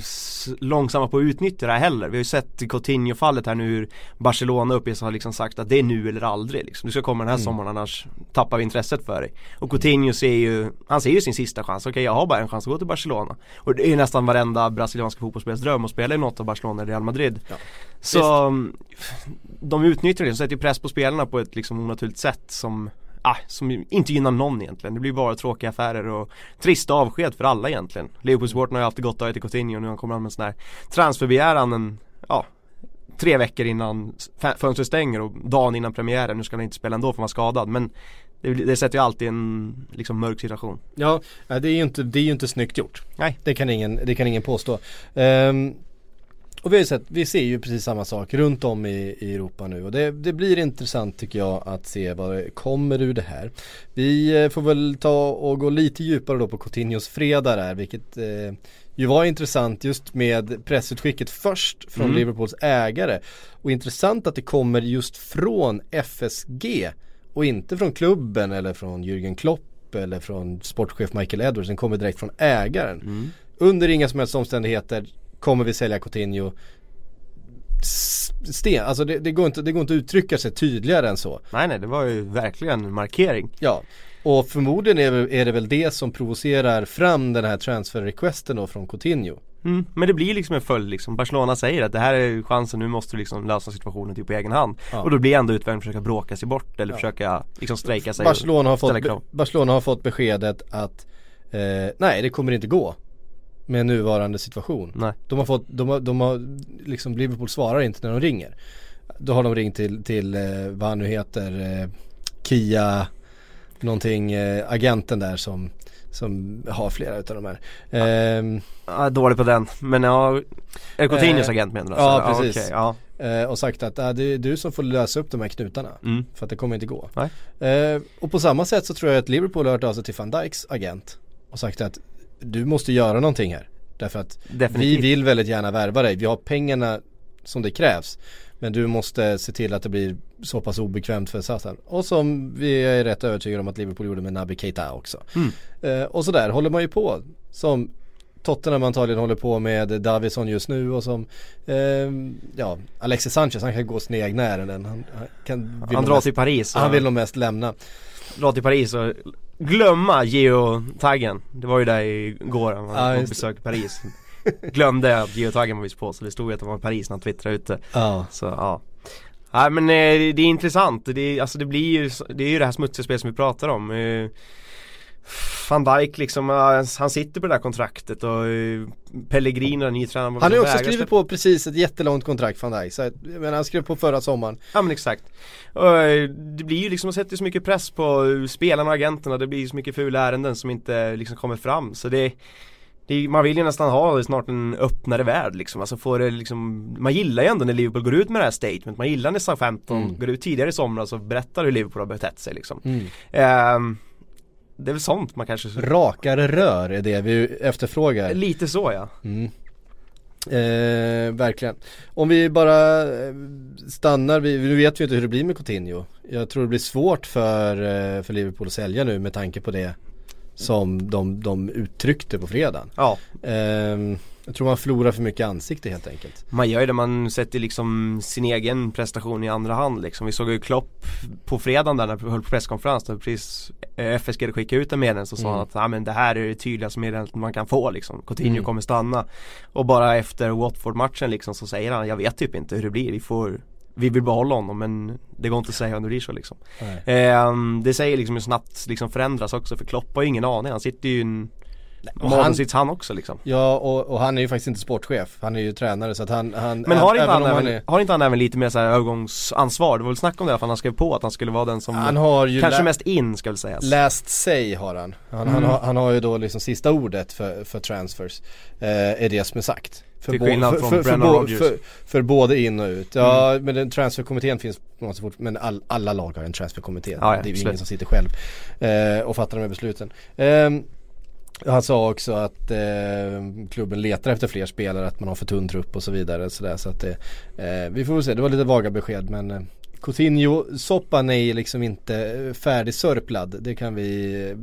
[SPEAKER 4] långsamma på att utnyttja det här heller. Vi har ju sett i Coutinho-fallet här nu hur Barcelona uppges ha liksom sagt att det är nu eller aldrig liksom. Du ska komma den här sommaren annars tappar vi intresset för dig. Och Coutinho ser ju, han ser ju sin sista chans. Okej jag har bara en chans att gå till Barcelona. Och det är ju nästan varenda brasilianska fotbollsspelares dröm att spela i något av Barcelona eller Real Madrid. Så mm, de utnyttjar det, de sätter press på spelarna på ett liksom onaturligt sätt som Ah, som inte gynnar någon egentligen. Det blir bara tråkiga affärer och trista avsked för alla egentligen. Liverpool-supportrarna har ju alltid gått av till Coutinho och nu kommer han med en sån här transferbegäran en, ja, tre veckor innan fönstret stänger och dagen innan premiären. Nu ska han inte spela ändå för han var skadad men det, det sätter ju alltid en liksom mörk situation.
[SPEAKER 3] Ja, det är ju inte, det är ju inte snyggt gjort.
[SPEAKER 4] Nej.
[SPEAKER 3] Det kan ingen, det kan ingen påstå. Ehm, och vi har ju sett, vi ser ju precis samma sak runt om i, i Europa nu och det, det blir intressant tycker jag att se vad det kommer ur det här. Vi eh, får väl ta och gå lite djupare då på Coutinhos fredag där vilket eh, ju var intressant just med pressutskicket först från
[SPEAKER 4] Mm.
[SPEAKER 3] Liverpools ägare och intressant att det kommer just från FSG och inte från klubben eller från Jürgen Klopp eller från sportchef Michael Edwards, den kommer direkt från ägaren. Under inga som helst omständigheter kommer vi sälja Coutinho Sten, alltså det, det, går inte, det går inte att uttrycka sig tydligare än så.
[SPEAKER 4] Nej nej det var ju verkligen en markering.
[SPEAKER 3] Ja, och förmodligen är, det- är det väl det som provocerar fram den här transfer-requesten då från Coutinho.
[SPEAKER 4] Mm, men det blir liksom en följd liksom. Barcelona säger att det här är chansen, nu måste du liksom lösa situationen typ på egen hand.
[SPEAKER 3] Ja.
[SPEAKER 4] Och då blir ändå utvägen att försöka bråka sig bort eller
[SPEAKER 3] Ja.
[SPEAKER 4] försöka liksom strejka sig
[SPEAKER 3] Barcelona har, fått. Barcelona har fått beskedet att eh, nej det kommer inte gå med nuvarande situation.
[SPEAKER 4] Nej.
[SPEAKER 3] De har fått, de har, de har liksom Liverpool svarar inte när de ringer. Då har de ringt till, till eh, vad han nu heter, eh, Kia någonting, eh, agenten där som, som har flera utav de här. Ehm,
[SPEAKER 4] Ja, dålig på den, men ja, är Coutinhos
[SPEAKER 3] Eh,
[SPEAKER 4] agent menar du?
[SPEAKER 3] ja,
[SPEAKER 4] alltså?
[SPEAKER 3] precis.
[SPEAKER 4] ja.
[SPEAKER 3] Eh, och sagt att ah, det är du som får lösa upp de här knutarna.
[SPEAKER 4] Mm.
[SPEAKER 3] För att det kommer inte gå. Eh, och på samma sätt så tror jag att Liverpool har hört av sig till van Dijks agent. Och sagt att du måste göra någonting här. Därför att
[SPEAKER 4] Definitivt.
[SPEAKER 3] vi vill väldigt gärna värva dig. Vi har pengarna som det krävs. Men du måste se till att det blir så pass obekvämt för Sassan. Och som vi är rätt övertygade om att Liverpool gjorde med Naby Keita också.
[SPEAKER 4] Mm.
[SPEAKER 3] Eh, och så där håller man ju på. Som Tottenham antagligen håller på med Davison just nu och som eh, Ja, Alexis Sanchez han kan gå sina egna ärenden. Han, han, kan, vill
[SPEAKER 4] Han drar
[SPEAKER 3] mest,
[SPEAKER 4] till Paris
[SPEAKER 3] Han vill nog mest lämna.
[SPEAKER 4] Drar till Paris och glömma geotaggen. Det var ju där igår han var
[SPEAKER 3] Ja,
[SPEAKER 4] på
[SPEAKER 3] just det.
[SPEAKER 4] besök i Paris. Glömde att geotaggen var visst på så det stod ju att han var Paris när han twittrade ute
[SPEAKER 3] Ja.
[SPEAKER 4] Så ja. Nej men eh, det är intressant, det, är, alltså det blir ju, det är ju det här smutsiga spelet som vi pratar om. Eh, Van Dijk liksom, han sitter på det där kontraktet och eh, Pellegrino, den nye tränaren
[SPEAKER 3] Han har också skrivit på precis ett jättelångt kontrakt van Dijk. Så jag menar, han skrev på förra sommaren.
[SPEAKER 4] Ja men exakt. Och, eh, det blir ju liksom, man sätter så mycket press på eh, spelarna och agenterna, det blir så mycket fula ärenden som inte liksom kommer fram så det det är, man vill ju nästan ha snart en öppnare värld liksom, alltså får det liksom Man gillar ju ändå när Liverpool går ut med det här statement, man gillar när Southampton
[SPEAKER 3] Mm.
[SPEAKER 4] går ut tidigare i somras och berättar hur Liverpool har betett sig liksom
[SPEAKER 3] Mm.
[SPEAKER 4] Ehm, Det är väl sånt man kanske
[SPEAKER 3] Rakare rör är det vi efterfrågar.
[SPEAKER 4] Lite så ja
[SPEAKER 3] Mm. Eh, verkligen. Om vi bara eh, stannar vid, nu vet vi inte hur det blir med Coutinho. Jag tror det blir svårt för, eh, för Liverpool att sälja nu med tanke på det som de, de uttryckte på fredagen.
[SPEAKER 4] Ja
[SPEAKER 3] Eh, jag tror man förlorar för mycket ansikte helt enkelt.
[SPEAKER 4] Man gör ju det, man sätter liksom sin egen prestation i andra hand liksom. Vi såg ju Klopp på fredagen där när vi höll på presskonferens där precis eh, FSG skickade ut en meddelande så sa
[SPEAKER 3] Mm.
[SPEAKER 4] han att ja, men det här är det tydligaste meddelandet man kan få liksom. Coutinho
[SPEAKER 3] Mm.
[SPEAKER 4] kommer stanna. Och bara efter Watford-matchen liksom så säger han, jag vet typ inte hur det blir, vi får vi vill behålla honom men det går inte att säga om det blir så liksom. Ehm, det säger liksom hur snabbt liksom förändras också för Klopp har ju ingen aning, han sitter ju i en
[SPEAKER 3] och
[SPEAKER 4] han,
[SPEAKER 3] han-
[SPEAKER 4] han också liksom.
[SPEAKER 3] Ja och, och han är ju faktiskt inte sportchef, han är ju tränare så att han, han
[SPEAKER 4] Men har
[SPEAKER 3] ä-
[SPEAKER 4] inte, han även,
[SPEAKER 3] är,
[SPEAKER 4] har inte han även lite mer så här övergångsansvar? Det var väl snack om det i alla fall, han skrev på att han skulle vara den som
[SPEAKER 3] han har ju
[SPEAKER 4] Kanske mest in ska väl sägas
[SPEAKER 3] Last say har han. Han, han,
[SPEAKER 4] Mm.
[SPEAKER 3] har, han har ju då liksom sista ordet för, för transfers. Eh, är det som är sagt. För,
[SPEAKER 4] Till
[SPEAKER 3] bo-
[SPEAKER 4] skillnad
[SPEAKER 3] för,
[SPEAKER 4] från
[SPEAKER 3] för, för, bo-
[SPEAKER 4] Rodgers.
[SPEAKER 3] för, för både in och ut. Ja
[SPEAKER 4] Mm.
[SPEAKER 3] men den transferkommittén finns på något sätt men all, alla lag har en transferkommitté.
[SPEAKER 4] Ja, ja,
[SPEAKER 3] det är ju ingen som sitter själv eh, och fattar de här besluten. Ehm, han sa också att eh, klubben letar efter fler spelare, att man har för tunn trupp och så vidare. Så, där, så att det, eh, vi får väl se, det var lite vaga besked men eh, Coutinho-soppan är liksom inte eh, färdigsörplad. Det kan vi eh,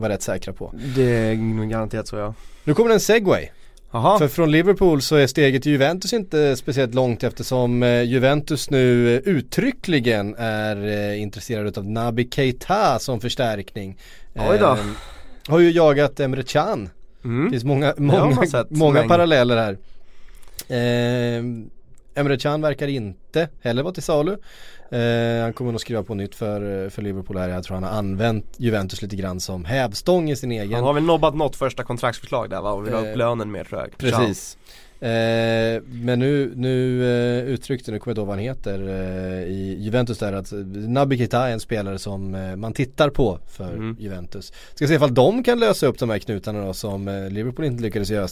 [SPEAKER 3] vara rätt säkra på.
[SPEAKER 4] Det är nog garanterat så ja
[SPEAKER 3] Nu kommer en segway.
[SPEAKER 4] Jaha,
[SPEAKER 3] För från Liverpool så är steget till Juventus inte speciellt långt eftersom eh, Juventus nu uttryckligen är intresserade av Naby Keita som förstärkning.
[SPEAKER 4] Oj då.
[SPEAKER 3] Har ju jagat Emre Can. Det
[SPEAKER 4] mm.
[SPEAKER 3] finns många, många, många paralleller här. Eh, Emre Can verkar inte heller vara till salu. Eh, han kommer nog skriva på nytt för, för Liverpool här. Jag tror han har använt Juventus lite grann som hävstång i sin egen.
[SPEAKER 4] han har väl nobbat något första kontraktsförslag där va? Och vill ha upp
[SPEAKER 3] Eh,
[SPEAKER 4] lönen mer tror jag
[SPEAKER 3] Precis. Eh, men nu, nu eh, uttryckte, nu kommer jag inte ihåg vad han heter eh, i Juventus där att Naby Keita är en spelare som eh, man tittar på för
[SPEAKER 4] Mm.
[SPEAKER 3] Juventus. Ska se ifall de kan lösa upp de här knutarna då som eh, Liverpool inte lyckades göra.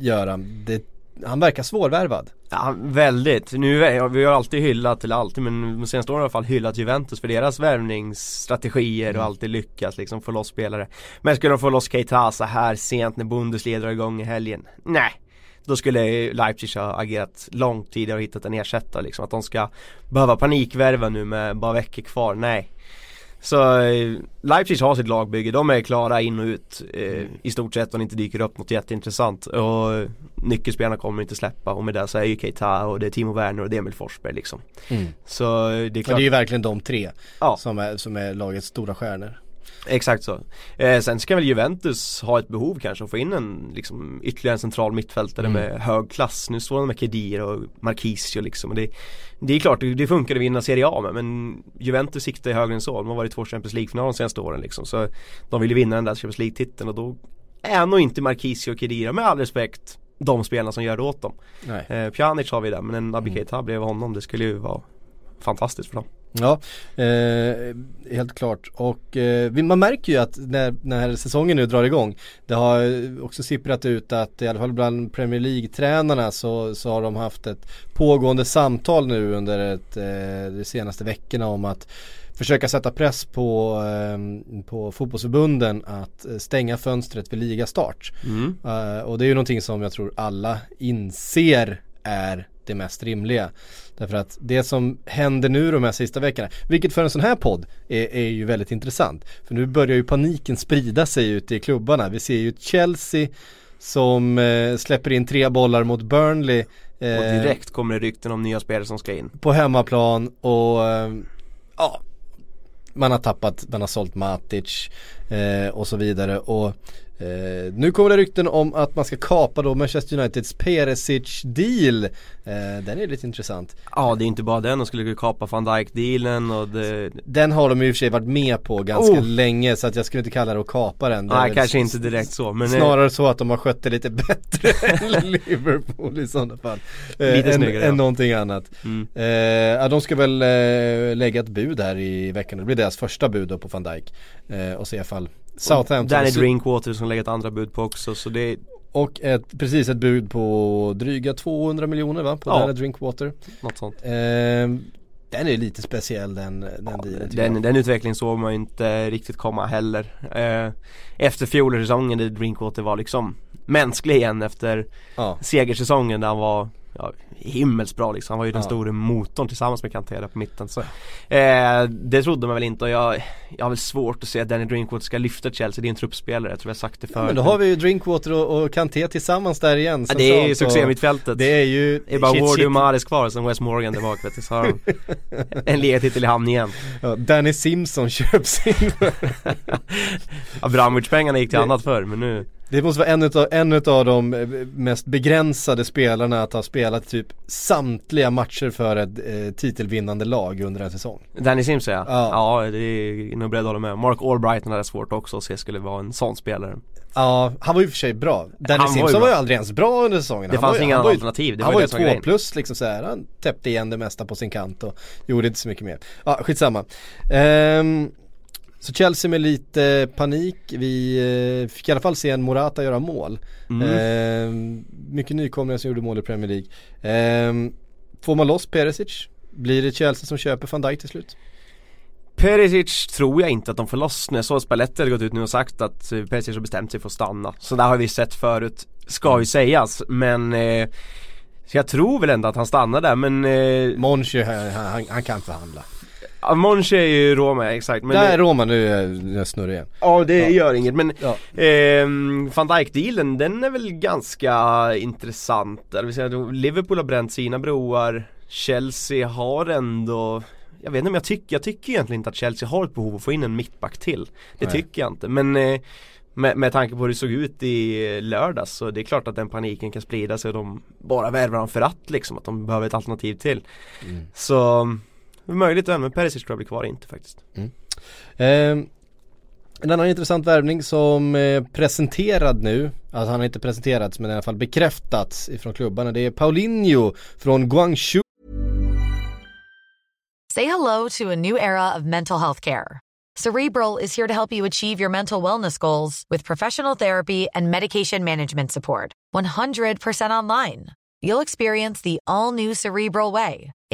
[SPEAKER 3] göra. Det, han verkar svårvärvad.
[SPEAKER 4] Ja, väldigt. Nu, vi har alltid hyllat, eller alltid, men de senaste åren i alla fall hyllat Juventus för deras värvningsstrategier
[SPEAKER 3] Mm.
[SPEAKER 4] och alltid lyckats liksom få loss spelare. Men skulle de få loss Keita så här sent när Bundesliga drar igång i helgen? Nej. Då skulle Leipzig ha agerat långt tidigare och hittat en ersättare liksom. Att de ska behöva panikvärva nu med bara veckor kvar, nej. Så eh, Leipzig har sitt lagbygge, de är klara in och ut eh, i stort sett om det inte dyker upp något jätteintressant. Och nyckelspelarna kommer inte släppa och med det så är ju Keita och det är Timo Werner och det är Emil Forsberg liksom. Så eh, det är
[SPEAKER 3] Men det
[SPEAKER 4] klart,
[SPEAKER 3] är ju verkligen de tre
[SPEAKER 4] Ja.
[SPEAKER 3] som, är, som är lagets stora stjärnor.
[SPEAKER 4] Exakt så. Eh, sen ska väl Juventus ha ett behov kanske att få in en liksom ytterligare en central mittfältare
[SPEAKER 3] Mm.
[SPEAKER 4] med hög klass. Nu står de med Kedir och Marquisio liksom. Och det, det är klart, det, det funkar att vinna Serie A med men Juventus siktar ju högre än så. De har varit två Champions League-finaler de senaste åren liksom. Så de vill ju vinna den där Champions League-titeln och då är nog inte Marquisio och Kedira med all respekt de spelarna som gör det åt dem.
[SPEAKER 3] Nej.
[SPEAKER 4] Eh, Pjanic har vi där men en Naby
[SPEAKER 3] Mm.
[SPEAKER 4] Bredvid honom det skulle ju vara fantastiskt för dem.
[SPEAKER 3] Ja, eh, helt klart. Och eh, man märker ju att när, när säsongen nu drar igång Det har också sipprat ut att i alla fall bland Premier League-tränarna så, så har de haft ett pågående samtal nu under ett, eh, de senaste veckorna om att försöka sätta press på, eh, på fotbollsförbunden att stänga fönstret vid ligastart.
[SPEAKER 4] Mm.
[SPEAKER 3] Eh, och det är ju någonting som jag tror alla inser är det mest rimliga. Därför att det som händer nu de här sista veckorna, vilket för en sån här podd är, är ju väldigt intressant. För nu börjar ju paniken sprida sig ute i klubbarna. Vi ser ju Chelsea som eh, släpper in tre bollar mot Burnley. eh,
[SPEAKER 4] Och direkt kommer det rykten om nya spelare som ska in.
[SPEAKER 3] på hemmaplan och eh, ja, man har tappat, man har sålt Matic eh, och så vidare och eh, nu kommer det rykten om att man ska kapa då Manchester Uniteds Perisic deal. Eh, den är lite intressant.
[SPEAKER 4] Ja det är inte bara den, de skulle kapa van Dijk-dealen och det
[SPEAKER 3] Den har de i och för sig varit med på ganska
[SPEAKER 4] Oh.
[SPEAKER 3] länge så att jag skulle inte kalla det att kapa den.
[SPEAKER 4] Nej kanske inte direkt så men eh,
[SPEAKER 3] Snarare så att de har skött det lite bättre än Liverpool i sådana fall. Eh,
[SPEAKER 4] Lite
[SPEAKER 3] än,
[SPEAKER 4] snyggare, ja.
[SPEAKER 3] än någonting annat.
[SPEAKER 4] mm.
[SPEAKER 3] Eh, ja, de ska väl eh, lägga ett bud här i veckan. Det blir deras första bud då på van Dijk. Eh, och se ifall Southampton
[SPEAKER 4] Danny Drinkwater som lägger ett andra bud på också så det
[SPEAKER 3] Och ett, precis ett bud på dryga 200 miljoner va? På
[SPEAKER 4] Ja.
[SPEAKER 3] Daniel Drinkwater.
[SPEAKER 4] Något sånt.
[SPEAKER 3] Ehm, den är lite speciell den, den dealen tycker
[SPEAKER 4] Den, den utvecklingen såg man ju inte riktigt komma heller. Eh, efter fjolårssäsongen där Drinkwater var liksom mänsklig igen efter
[SPEAKER 3] Ja.
[SPEAKER 4] segersäsongen där han var ja, himmelsbra liksom. Han var ju den
[SPEAKER 3] Ja.
[SPEAKER 4] stora motorn tillsammans med Kanté där på mitten. Så, eh, det trodde man väl inte och jag, jag har väl svårt att se att Danny Drinkwater ska lyfta Chelsea. Det är en truppspelare, jag tror jag sagt det
[SPEAKER 3] Ja,
[SPEAKER 4] förut.
[SPEAKER 3] men då har vi ju Drinkwater och, och Kanté tillsammans där igen.
[SPEAKER 4] ja, det är ju succémittfältet.
[SPEAKER 3] Det är ju
[SPEAKER 4] Det är bara
[SPEAKER 3] shit, shit.
[SPEAKER 4] och Mahrez kvar sen Wes Morgan tillbaka vet du, så har de en ligatitel i hamn igen.
[SPEAKER 3] Ja, Danny Simpson köps in.
[SPEAKER 4] Abramovic-pengarna gick till annat förr men nu
[SPEAKER 3] Det måste vara en utav, en utav de eh, mest begränsade spelarna att ha spelat typ samtliga matcher för ett eh, titelvinnande lag under en säsong.
[SPEAKER 4] Danny Simpson ja.
[SPEAKER 3] Ja.
[SPEAKER 4] ja. det är nog beredd att hålla med. Mark Albrighton hade svårt också att se skulle vara en sån spelare.
[SPEAKER 3] Ja, han var ju för sig bra. Danny
[SPEAKER 4] Han var ju
[SPEAKER 3] Simpson var ju aldrig ens bra under säsongen.
[SPEAKER 4] Det
[SPEAKER 3] Han
[SPEAKER 4] fanns
[SPEAKER 3] ju-
[SPEAKER 4] inga
[SPEAKER 3] han var ju-
[SPEAKER 4] alternativ, det
[SPEAKER 3] han
[SPEAKER 4] var
[SPEAKER 3] ju
[SPEAKER 4] som var
[SPEAKER 3] två
[SPEAKER 4] grejen.
[SPEAKER 3] plus liksom så här. Han täppte igen det mesta på sin kant och gjorde inte så mycket mer. Ja, skitsamma. Ehm, så Chelsea med lite panik. Vi eh, fick i alla fall se en Morata göra mål.
[SPEAKER 4] Mm.
[SPEAKER 3] Ehm, mycket nykomlingar som gjorde mål i Premier League. Ehm, får man loss Perisic? Blir det Chelsea som köper van Dijk till slut?
[SPEAKER 4] Perisic tror jag inte att de får loss nu. Så Spalletti har gått ut nu och sagt att eh, Perisic har bestämt sig för att stanna. Så där har vi sett förut, ska ju sägas. Men eh, så jag tror väl ändå att han stannar där men eh,
[SPEAKER 3] Monchi, han, han, han kan förhandla.
[SPEAKER 4] Ja, Monchi är ju Roma, exakt. Men,
[SPEAKER 3] Där är
[SPEAKER 4] eh,
[SPEAKER 3] Roma, nu är jag- snurrig igen.
[SPEAKER 4] Ja det
[SPEAKER 3] Ja.
[SPEAKER 4] gör inget men
[SPEAKER 3] Ja.
[SPEAKER 4] ehm, van Dijk-dealen den är väl ganska intressant. Det vill säga, då Liverpool har bränt sina broar, Chelsea har ändå jag vet inte om jag tycker, jag tycker egentligen inte att Chelsea har ett behov av att få in en mittback till. Det
[SPEAKER 3] Nej.
[SPEAKER 4] tycker jag inte men eh, med, med tanke på hur det såg ut i lördags så det är klart att den paniken kan sprida sig och de bara värvar dem för att liksom, att de behöver ett alternativ till.
[SPEAKER 3] Mm.
[SPEAKER 4] Så möjligt än men Perisic tror jag blir kvar inte faktiskt.
[SPEAKER 3] Ehm, en annan intressant värvning som eh, presenterad nu, alltså han har inte presenterats men i alla fall bekräftats ifrån klubbarna. Det är Paulinho från Guangzhou.
[SPEAKER 5] Say hello to a new era of mental health care. Cerebral is here to help you achieve your mental wellness goals with professional therapy and medication management support. 100% online. You'll experience the all new Cerebral Way,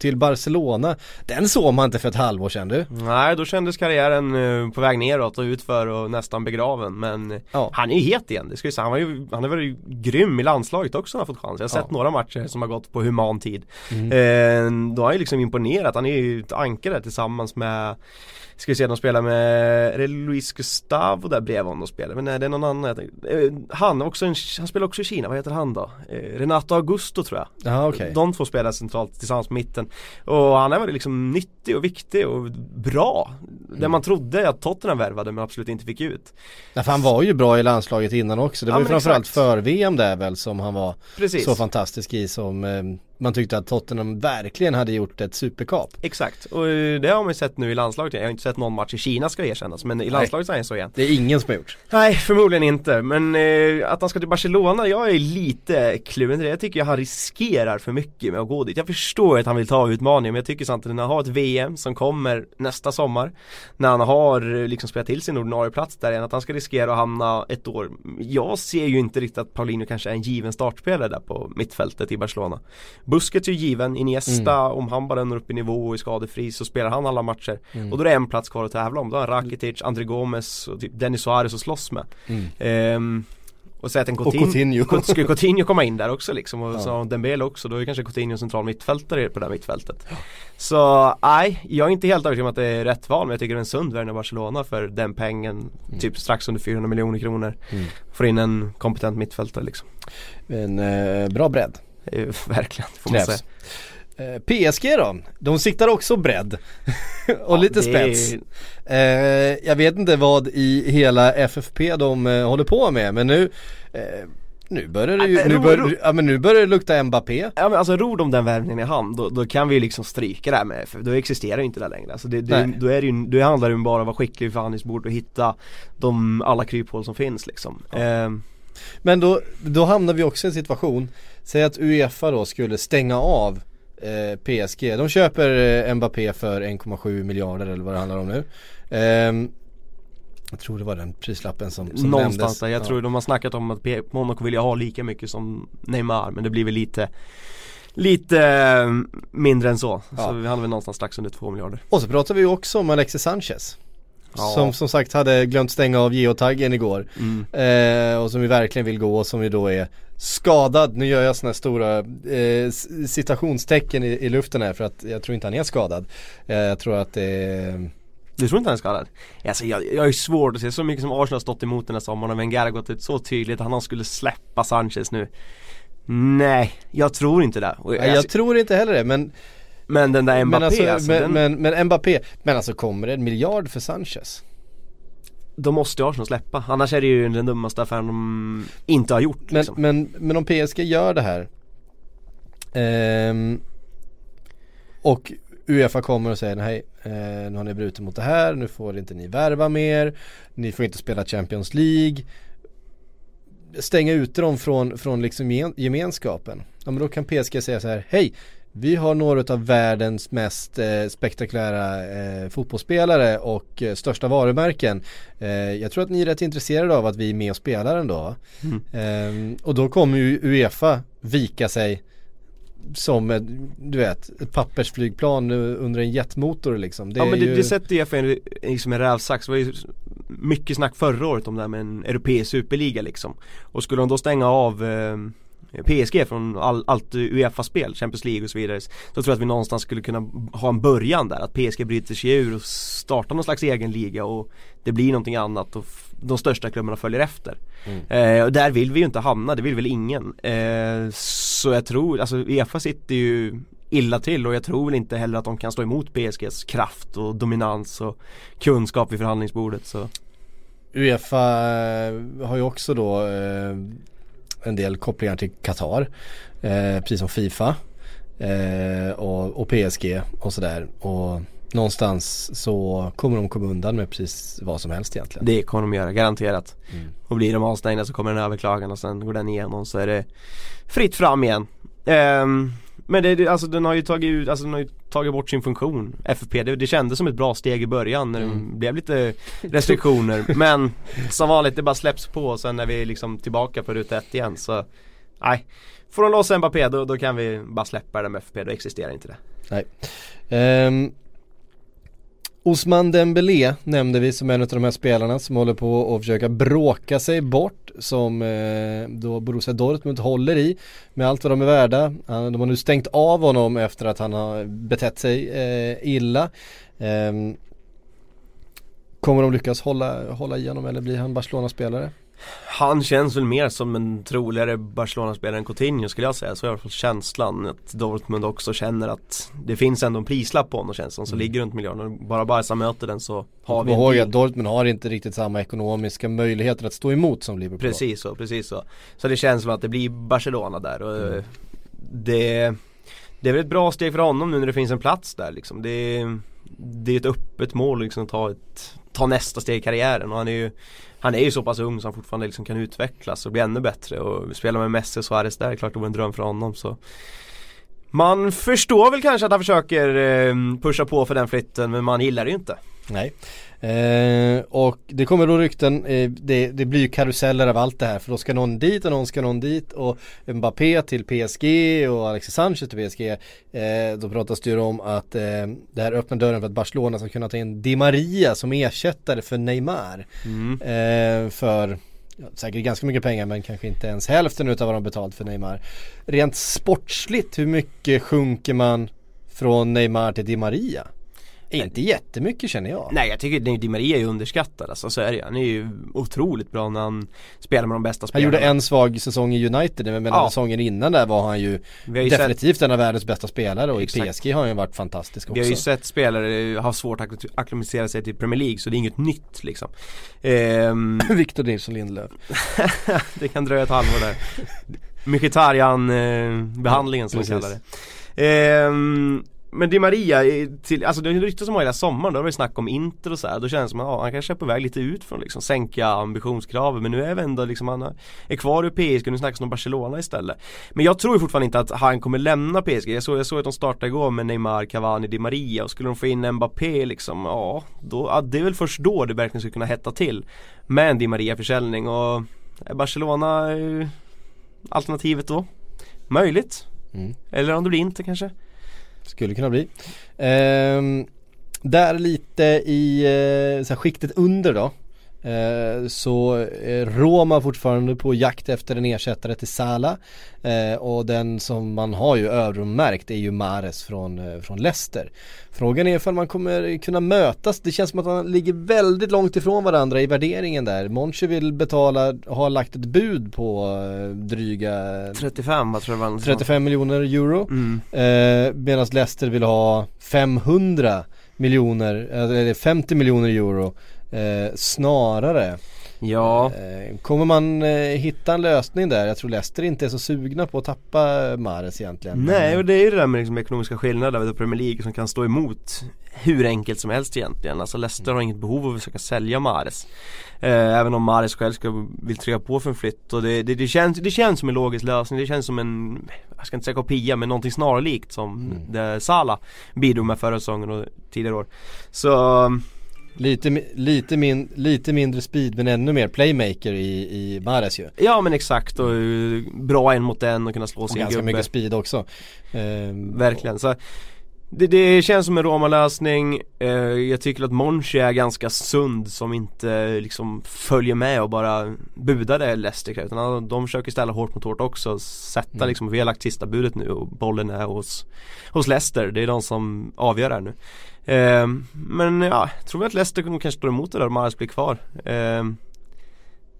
[SPEAKER 3] Till Barcelona. Den såg man inte för ett halvår sedan du.
[SPEAKER 4] Nej, då kändes karriären eh, på väg neråt och utför och nästan begraven men eh,
[SPEAKER 3] Ja.
[SPEAKER 4] han är ju het igen, det ska jag säga. Han, var ju, han har varit grym i landslaget också när han fått chans. Jag har sett
[SPEAKER 3] Ja.
[SPEAKER 4] några matcher som har gått på human tid.
[SPEAKER 3] Mm.
[SPEAKER 4] Eh, då har han ju liksom imponerat, han är ju ett ankare tillsammans med Ska vi se, de spelar med, är det Luis Gustavo där bredvid honom de spelar? Men nej det är någon annan eh, Han, också en, han spelar också i Kina, vad heter han då? Eh, Renato Augusto tror jag
[SPEAKER 3] Ja okej.
[SPEAKER 4] de två spelar centralt tillsammans på mitten Och han har varit liksom nyttig och viktig och bra Det
[SPEAKER 3] Mm.
[SPEAKER 4] man trodde att Tottenham värvade men absolut inte fick ut
[SPEAKER 3] Ja, för han var ju bra i landslaget innan också. Det
[SPEAKER 4] Ja,
[SPEAKER 3] var ju
[SPEAKER 4] men
[SPEAKER 3] framförallt
[SPEAKER 4] exakt.
[SPEAKER 3] för VM där väl som han var
[SPEAKER 4] Precis
[SPEAKER 3] så fantastisk i som eh, man tyckte att Tottenham verkligen hade gjort ett superkap.
[SPEAKER 4] Exakt, och eh, det har man ju sett nu i landslaget Jag har inte sett någon match i Kina ska erkännas men i landslaget så är han så igen
[SPEAKER 3] Det är ingen som har gjort.
[SPEAKER 4] Nej, förmodligen inte. Men eh, att han ska till Barcelona, jag är lite kluven till det. Jag tycker han riskerar för mycket med att gå dit. Jag förstår att han vill ta utmaningen, men jag tycker samtidigt när han har ett VM som kommer nästa sommar, när han har eh, liksom spelat till sin ordinarie plats där igen, att han ska riskera att hamna ett år. Jag ser ju inte riktigt att Paulinho kanske är en given startspelare där på mittfältet i Barcelona. Busquets är ju given, Iniesta, om han bara når upp i nivå och är skadefri så spelar han alla matcher. Och då är det en plats kvar att tävla om. Då har Rakitic, André Gomes och typ Dennis Suarez att slåss med. Ehm, och så att en Coutinho,
[SPEAKER 3] Coutinho.
[SPEAKER 4] Coutinho. skulle Coutinho komma in där också liksom och
[SPEAKER 3] Ja.
[SPEAKER 4] så Dembele också, då är kanske Coutinho central mittfältare på det här mittfältet. Så nej, jag är inte helt övertygad om att det är rätt val men jag tycker det är en sund värvning av Barcelona för den pengen, typ strax under 400 miljoner kronor.
[SPEAKER 3] Mm.
[SPEAKER 4] Får in en kompetent mittfältare liksom.
[SPEAKER 3] En eh, bra bredd.
[SPEAKER 4] Eh, Verkligen, får man säga.
[SPEAKER 3] krävs. Eh, PSG då, de siktar också bredd och lite
[SPEAKER 4] det
[SPEAKER 3] spets.
[SPEAKER 4] är-
[SPEAKER 3] Eh, jag vet inte vad i hela FFP de eh, håller på med men nu eh, nu börjar det ju,
[SPEAKER 4] Ja, men
[SPEAKER 3] nu,
[SPEAKER 4] ro-
[SPEAKER 3] bör,
[SPEAKER 4] ro-
[SPEAKER 3] ja, men nu börjar det lukta Mbappé.
[SPEAKER 4] Ja men alltså ror de den värvningen i hamn, då, då kan vi ju liksom stryka det här med, för då existerar ju inte det längre. Alltså det, det, då, är det ju, då handlar det ju bara om att vara skicklig vid förhandlingsbordet och hitta de, alla kryphål som finns liksom. Ehm,
[SPEAKER 3] Men då, då hamnar vi också i en situation, säg att Uefa då skulle stänga av eh, PSG. De köper eh, Mbappé för 1,7 miljarder eller vad det handlar om nu. Ehm, jag tror det var den prislappen som, som
[SPEAKER 4] någonstans
[SPEAKER 3] nämndes.
[SPEAKER 4] där, jag
[SPEAKER 3] Ja.
[SPEAKER 4] tror de har snackat om att Monaco vill ha lika mycket som Neymar men det blir väl lite Lite eh, mindre än så,
[SPEAKER 3] Ja.
[SPEAKER 4] så vi handlar väl någonstans strax under 2 miljarder
[SPEAKER 3] Och så pratar vi också om Alexis Sanchez.
[SPEAKER 4] Ja.
[SPEAKER 3] Som som sagt hade glömt stänga av geotaggen igår.
[SPEAKER 4] Mm.
[SPEAKER 3] Eh, och som vi verkligen vill gå och som ju då är skadad. Nu gör jag sådana här stora eh, citationstecken i, i luften här för att jag tror inte han är skadad. Eh, jag tror att det är
[SPEAKER 4] Du tror inte han är skadad? Alltså jag, jag är svårt att se, så mycket som Arsenal har stått emot den här sommaren och Wenger har gått ut så tydligt att han skulle släppa Sanchez nu Nej, jag tror inte det
[SPEAKER 3] Nej, jag
[SPEAKER 4] alltså,
[SPEAKER 3] tror inte heller det men
[SPEAKER 4] Men den där Mbappé
[SPEAKER 3] men, alltså,
[SPEAKER 4] alltså,
[SPEAKER 3] men,
[SPEAKER 4] den,
[SPEAKER 3] men, men Mbappé, men alltså kommer det en miljard för Sanchez?
[SPEAKER 4] Då måste Arsenal släppa, annars är det ju den dummaste affären de inte har gjort
[SPEAKER 3] Men,
[SPEAKER 4] liksom.
[SPEAKER 3] men, men om PSG gör det här ehm, Och Uefa kommer och säger nej, eh, nu har ni brutit mot det här, nu får inte ni värva mer, ni får inte spela Champions League Stänga ute dem från, från liksom gemenskapen. Ja men då kan PSG säga så här, hej vi har några av världens mest eh, spektakulära eh, fotbollsspelare och eh, största varumärken. Eh, jag tror att ni är rätt intresserade av att vi är med och spelar ändå.
[SPEAKER 4] Mm.
[SPEAKER 3] Ehm, och då kommer ju Uefa vika sig som ett, du vet, ett pappersflygplan under en jetmotor liksom. Det
[SPEAKER 4] ja men det,
[SPEAKER 3] ju...
[SPEAKER 4] det sätter FN i liksom en rävsax, det var ju mycket snack förra året om det här med en europeisk superliga liksom Och skulle de då stänga av eh, PSG från all, allt Uefa-spel, Champions League och så vidare Så tror jag att vi någonstans skulle kunna ha en början där, att PSG bryter sig ur och startar någon slags egen liga och det blir någonting annat och de största klubbarna följer efter. Eh, Och där vill vi ju inte hamna, det vill väl ingen. Eh, Så jag tror, alltså Uefa sitter ju illa till och jag tror väl inte heller att de kan stå emot PSGs kraft och dominans och kunskap vid förhandlingsbordet så.
[SPEAKER 3] Uefa eh, har ju också då eh, en del kopplingar till Qatar. Eh, precis som Fifa. Eh, och, och PSG och sådär. Och någonstans så kommer de komma undan med precis vad som helst egentligen.
[SPEAKER 4] Det kommer de göra, garanterat.
[SPEAKER 3] Mm.
[SPEAKER 4] Och blir de avstängda så kommer den överklagan och sen går den igenom så är det fritt fram igen. Ehm, men det, alltså den har ju tagit ut, alltså den har ju tagit bort sin funktion, FFP. Det, det kändes som ett bra steg i början när det
[SPEAKER 3] Mm.
[SPEAKER 4] blev lite restriktioner. men som vanligt, det bara släpps på och sen är vi liksom tillbaka på ruta ett igen så Nej, får de loss Mbappé då, då kan vi bara släppa det med FFP, då existerar inte det.
[SPEAKER 3] Nej. Ehm, Osman Dembélé nämnde vi som en av de här spelarna som håller på att försöka bråka sig bort som eh, då Borussia Dortmund håller i med allt vad de är värda. De har nu stängt av honom efter att han har betett sig eh, illa. Ehm, kommer de lyckas hålla, hålla i honom eller blir han Barcelona-spelare?
[SPEAKER 4] Han känns väl mer som en troligare Barcelona-spelare än Coutinho skulle jag säga. Så är i alla fall känslan att Dortmund också känner att det finns ändå en prislapp på honom känns som, som ligger runt miljarden. Bara Barca möter den så har vi
[SPEAKER 3] ihåg att Dortmund har inte riktigt samma ekonomiska möjligheter att stå emot som Liverpool.
[SPEAKER 4] Precis så, precis så. Så det känns som att det blir Barcelona där och eh, det Det är väl ett bra steg för honom nu när det finns en plats där liksom. Det, det är ett öppet mål liksom att ta, ett, ta nästa steg i karriären. Och han är ju Han är ju så pass ung så han fortfarande liksom kan utvecklas och bli ännu bättre. Och spela med Messi och Suarez där, är klart det var en dröm för honom så. Man förstår väl kanske att han försöker eh, pusha på för den flytten men man gillar det ju inte.
[SPEAKER 3] Nej. Eh, och det kommer då rykten, eh, det, det blir ju karuseller av allt det här för då ska någon dit och någon ska någon dit och Mbappé till PSG och Alexis Sanchez till PSG. Eh, då pratas det ju om att eh, det här öppnar dörren för att Barcelona ska kunna ta in Di Maria som ersättare för Neymar. Eh, för ja, säkert ganska mycket pengar men kanske inte ens hälften utav vad de betalt för Neymar. Rent sportsligt, hur mycket sjunker man från Neymar till Di Maria? Inte jättemycket känner jag.
[SPEAKER 4] Nej jag tycker Di Maria är underskattad alltså, så är det. Han är ju otroligt bra när han spelar med de bästa
[SPEAKER 3] Han
[SPEAKER 4] spelarna
[SPEAKER 3] gjorde en svag säsong i United men
[SPEAKER 4] Ja.
[SPEAKER 3] säsongen innan där var han ju
[SPEAKER 4] ju sett-
[SPEAKER 3] definitivt en av världens bästa spelare och i
[SPEAKER 4] Exakt.
[SPEAKER 3] PSG har han ju varit fantastisk också.
[SPEAKER 4] Vi har ju sett spelare ha svårt att akklimatisera sig till Premier League så det är inget nytt liksom. Ehm,
[SPEAKER 3] Victor Nilsson Lindelöf.
[SPEAKER 4] det kan dröja ett halvår där. Mkhitaryan eh, som man kallar det. Ehm, men Di Maria, till, alltså det ryktas om hela sommaren, då har vi snack om Inter och så här. Då känns det som att ja, han kanske är på väg lite ut från liksom sänka ambitionskraven men nu är vi ändå liksom, han är kvar i PSG, nu snackas det om Barcelona istället. Men jag tror fortfarande inte att han kommer lämna PSG. Jag såg, jag såg att de startade igår med Neymar, Cavani, Di Maria och skulle de få in Mbappé liksom, ja, då, ja det är väl först då det verkligen skulle kunna hetta till. Med en Di Maria-försäljning och är Barcelona eh, alternativet då? Möjligt.
[SPEAKER 3] Mm.
[SPEAKER 4] Eller om det blir inte kanske.
[SPEAKER 3] Skulle kunna bli. Eh, där lite i eh, så här, skiktet under då. Eh, så är Roma fortfarande på jakt efter en ersättare till Sala eh, och den som man har ju öronmärkt är ju Mares från, eh, från Leicester. Frågan är ifall man kommer kunna mötas, det känns som att man ligger väldigt långt ifrån varandra i värderingen där. Monchi vill betala, har lagt ett bud på eh, dryga
[SPEAKER 4] 35 vad tror jag var
[SPEAKER 3] 35 miljoner euro
[SPEAKER 4] Mm.
[SPEAKER 3] eh, Medan Leicester vill ha 500 miljoner, eller 50 miljoner euro eh, snarare
[SPEAKER 4] Ja,
[SPEAKER 3] eh, Kommer man eh, hitta en lösning där? Jag tror Leicester inte är så sugna på att tappa Mares egentligen
[SPEAKER 4] nej och det är ju det där med liksom ekonomiska skillnader vid Premier League som kan stå emot hur enkelt som helst egentligen. Alltså Leicester har inget behov av att försöka sälja Mares. Eh, även om Mares själv ska, vill trycka på för en flytt och det, det, det, känns, det känns som en logisk lösning. Det känns som en, jag ska inte säga kopia men någonting snarlikt som det Sala bidrog med förra säsongen och tidigare år. Så
[SPEAKER 3] lite, lite, min, lite mindre speed men ännu mer playmaker i, i Mares ju.
[SPEAKER 4] Ja men exakt. Och eh, bra en mot en och kunna slå
[SPEAKER 3] Och
[SPEAKER 4] sin
[SPEAKER 3] ganska
[SPEAKER 4] gubbe.
[SPEAKER 3] mycket speed också. Eh,
[SPEAKER 4] Verkligen. Så det, det känns som en Roma-lösning eh, Jag tycker att Monchi är ganska sund som inte liksom följer med och bara budar det Leicester utan de försöker ställa hårt mot hårt också. Sätta
[SPEAKER 3] Mm.
[SPEAKER 4] liksom, vi har lagt sista budet nu och bollen är hos, hos Leicester. Det är de som avgör här nu. Eh, Men ja, jag tror att Leicester kanske står emot det där om Mahrez blir kvar? Eh,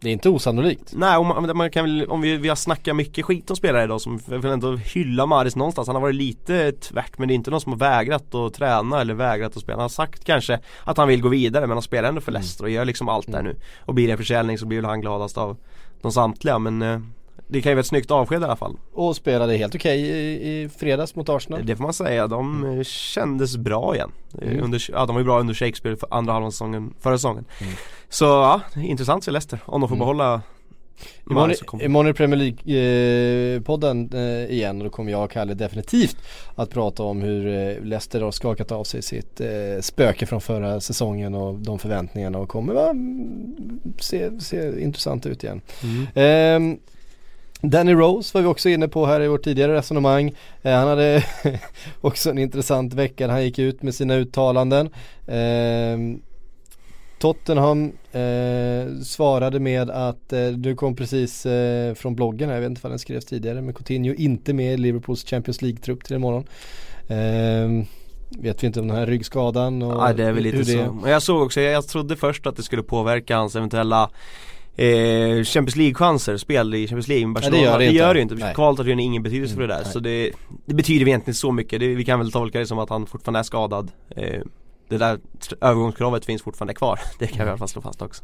[SPEAKER 3] Det är inte osannolikt
[SPEAKER 4] Nej, om man, man kan väl, om vi, vi har snackat mycket skit om spelare idag som vill ändå hylla Maris någonstans. Han har varit lite tvärt men det är inte någon som har vägrat att träna eller vägrat att spela. Han har sagt kanske att han vill gå vidare men han spelar ändå för Leicester och gör liksom allt där nu. Och blir det en försäljning så blir väl han gladast av de samtliga men eh, det kan ju vara ett snyggt avsked i alla fall.
[SPEAKER 3] Och spelade helt okej i, i fredags mot Arsenal
[SPEAKER 4] Det får man säga, de eh, kändes bra igen. Eh,
[SPEAKER 3] Mm.
[SPEAKER 4] Under, ja, de var ju bra under Shakespeare för andra halvan säsongen, förra säsongen.
[SPEAKER 3] Mm.
[SPEAKER 4] Så ja, intressant se Leicester om de får
[SPEAKER 3] Mm.
[SPEAKER 4] behålla
[SPEAKER 3] Imorgon, imorgon är Premier League-podden eh, igen och då kommer jag och Kalle definitivt att prata om hur eh, Leicester har skakat av sig sitt eh, spöke från förra säsongen och de förväntningarna och kommer va, mm, se, se intressant ut igen.
[SPEAKER 4] Mm.
[SPEAKER 3] Ehm, Danny Rose var vi också inne på här i vårt tidigare resonemang. Eh, han hade också en intressant vecka. Han gick ut med sina uttalanden. Ehm, Tottenham eh, svarade med att eh, du kom precis eh, från bloggen här, jag vet inte vad den skrevs tidigare men Coutinho inte med i Liverpools Champions League-trupp till imorgon. Eh, vet vi inte om den här ryggskadan och
[SPEAKER 4] Ja det är väl lite
[SPEAKER 3] det-
[SPEAKER 4] så. Jag såg också, jag, jag trodde först att det skulle påverka hans eventuella eh, Champions League-chanser, spel i Champions League med
[SPEAKER 3] Ja, det
[SPEAKER 4] Barcelona.
[SPEAKER 3] gör det
[SPEAKER 4] det,
[SPEAKER 3] inte.
[SPEAKER 4] gör inte.
[SPEAKER 3] Nej.
[SPEAKER 4] Kvalet har ju ingen betydelse för
[SPEAKER 3] Mm,
[SPEAKER 4] det där.
[SPEAKER 3] nej.
[SPEAKER 4] Så det, det betyder egentligen så mycket. Det, vi kan väl tolka det som att han fortfarande är skadad. Eh, det där övergångskravet finns fortfarande kvar. Det kan vi i alla fall slå fast också.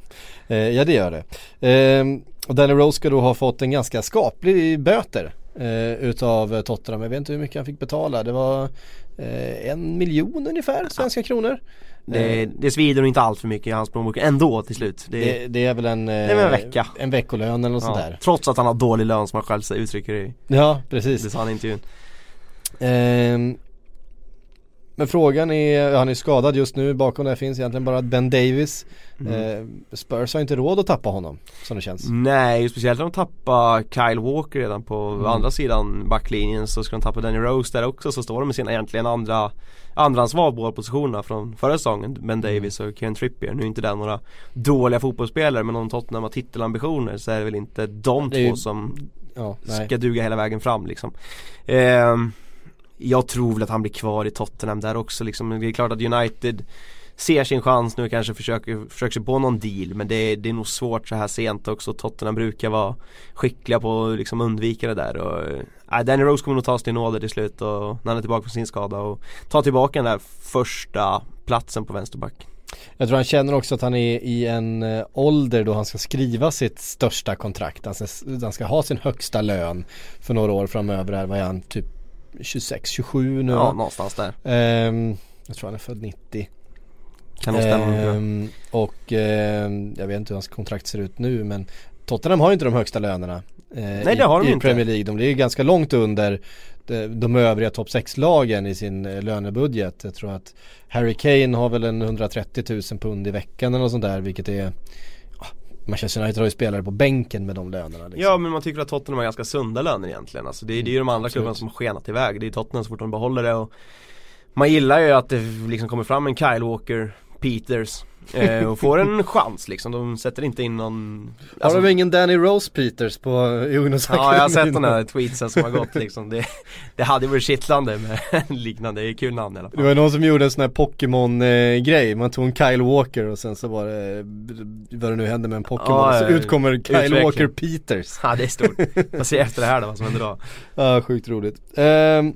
[SPEAKER 3] Eh, ja det gör det. Ehm, och Danny Rose ska då ha fått en ganska skaplig böter eh, utav Tottenham. Jag vet inte hur mycket han fick betala. Det var eh, en miljon ungefär svenska kronor.
[SPEAKER 4] Det,
[SPEAKER 3] Eh,
[SPEAKER 4] det svider nog inte allt för mycket i hans plånbok ändå till slut. Det,
[SPEAKER 3] det, det är väl en, eh,
[SPEAKER 4] är väl en vecka.
[SPEAKER 3] en veckolön eller något
[SPEAKER 4] ja,
[SPEAKER 3] sånt där.
[SPEAKER 4] Trots att han har dålig lön som han själv uttrycker det i
[SPEAKER 3] Ja precis.
[SPEAKER 4] det sa han i intervjun.
[SPEAKER 3] Ehm, men frågan är, han är skadad just nu, bakom det här finns egentligen bara Ben Davis.
[SPEAKER 4] Mm.
[SPEAKER 3] Eh, Spurs har inte råd att tappa honom, som det känns.
[SPEAKER 4] Nej, speciellt när de tappar Kyle Walker redan på
[SPEAKER 3] Mm.
[SPEAKER 4] andra sidan backlinjen så ska de tappa Danny Rose där också så står de med sina egentligen andra andrahandsval på positionerna från förra säsongen Ben Davis och Kieran Trippier. Nu är inte det några dåliga fotbollsspelare men om Tottenham har titelambitioner så är det väl inte de
[SPEAKER 3] Det är ju-
[SPEAKER 4] två som
[SPEAKER 3] Ja,
[SPEAKER 4] ska duga hela vägen fram liksom. Ehm, jag tror väl att han blir kvar i Tottenham där också liksom. Det är klart att United ser sin chans nu kanske försöker, försöker sig på någon deal men det, det är nog svårt så här sent också. Tottenham brukar vara skickliga på att liksom undvika det där och äh, Danny Rose kommer nog ta sig till nåder till slut och när han är tillbaka från sin skada och ta tillbaka den där första platsen på vänsterback.
[SPEAKER 3] Jag tror han känner också att han är i en eh, ålder då han ska skriva sitt största kontrakt. Alltså han ska ha sin högsta lön för några år framöver. Här var han typ 26-27 nu
[SPEAKER 4] Ja, någonstans där.
[SPEAKER 3] Ehm, jag tror han är född 90.
[SPEAKER 4] Kan nog stämma.
[SPEAKER 3] Ehm, och ehm, jag vet inte hur hans kontrakt ser ut nu men Tottenham har ju inte de högsta lönerna eh,
[SPEAKER 4] Nej, det har de
[SPEAKER 3] i, i
[SPEAKER 4] inte.
[SPEAKER 3] Premier League. De ligger ganska långt under de, de övriga topp 6-lagen i sin eh, lönebudget. Jag tror att Harry Kane har väl en 130 000 pund i veckan eller något sånt där vilket är Manchester United har ju spelare på bänken med de lönerna liksom.
[SPEAKER 4] Ja men man tycker att Tottenham har ganska sunda löner egentligen. Alltså det, det är ju de andra klubbarna som har skenat iväg. Det är Tottenham så fort de behåller det och Man gillar ju att det liksom kommer fram en Kyle Walker, Peters eh, och får en chans liksom. De sätter inte in någon
[SPEAKER 3] Har de ingen Danny Rose Peters på ungdomsakademin?
[SPEAKER 4] Ja jag har sett de där tweetsen som har gått liksom. Det, det hade varit kittlande med liknande, det är kul namn i alla
[SPEAKER 3] Det
[SPEAKER 4] fall.
[SPEAKER 3] var någon som gjorde en sån här Pokémon-grej, man tog en Kyle Walker och sen så var det, vad det nu hände med en Pokémon,
[SPEAKER 4] Ja,
[SPEAKER 3] så utkommer Kyle
[SPEAKER 4] utveckling.
[SPEAKER 3] Walker Peters
[SPEAKER 4] Ja det är stort. Får se efter det här då vad som händer då.
[SPEAKER 3] Ja, sjukt roligt um,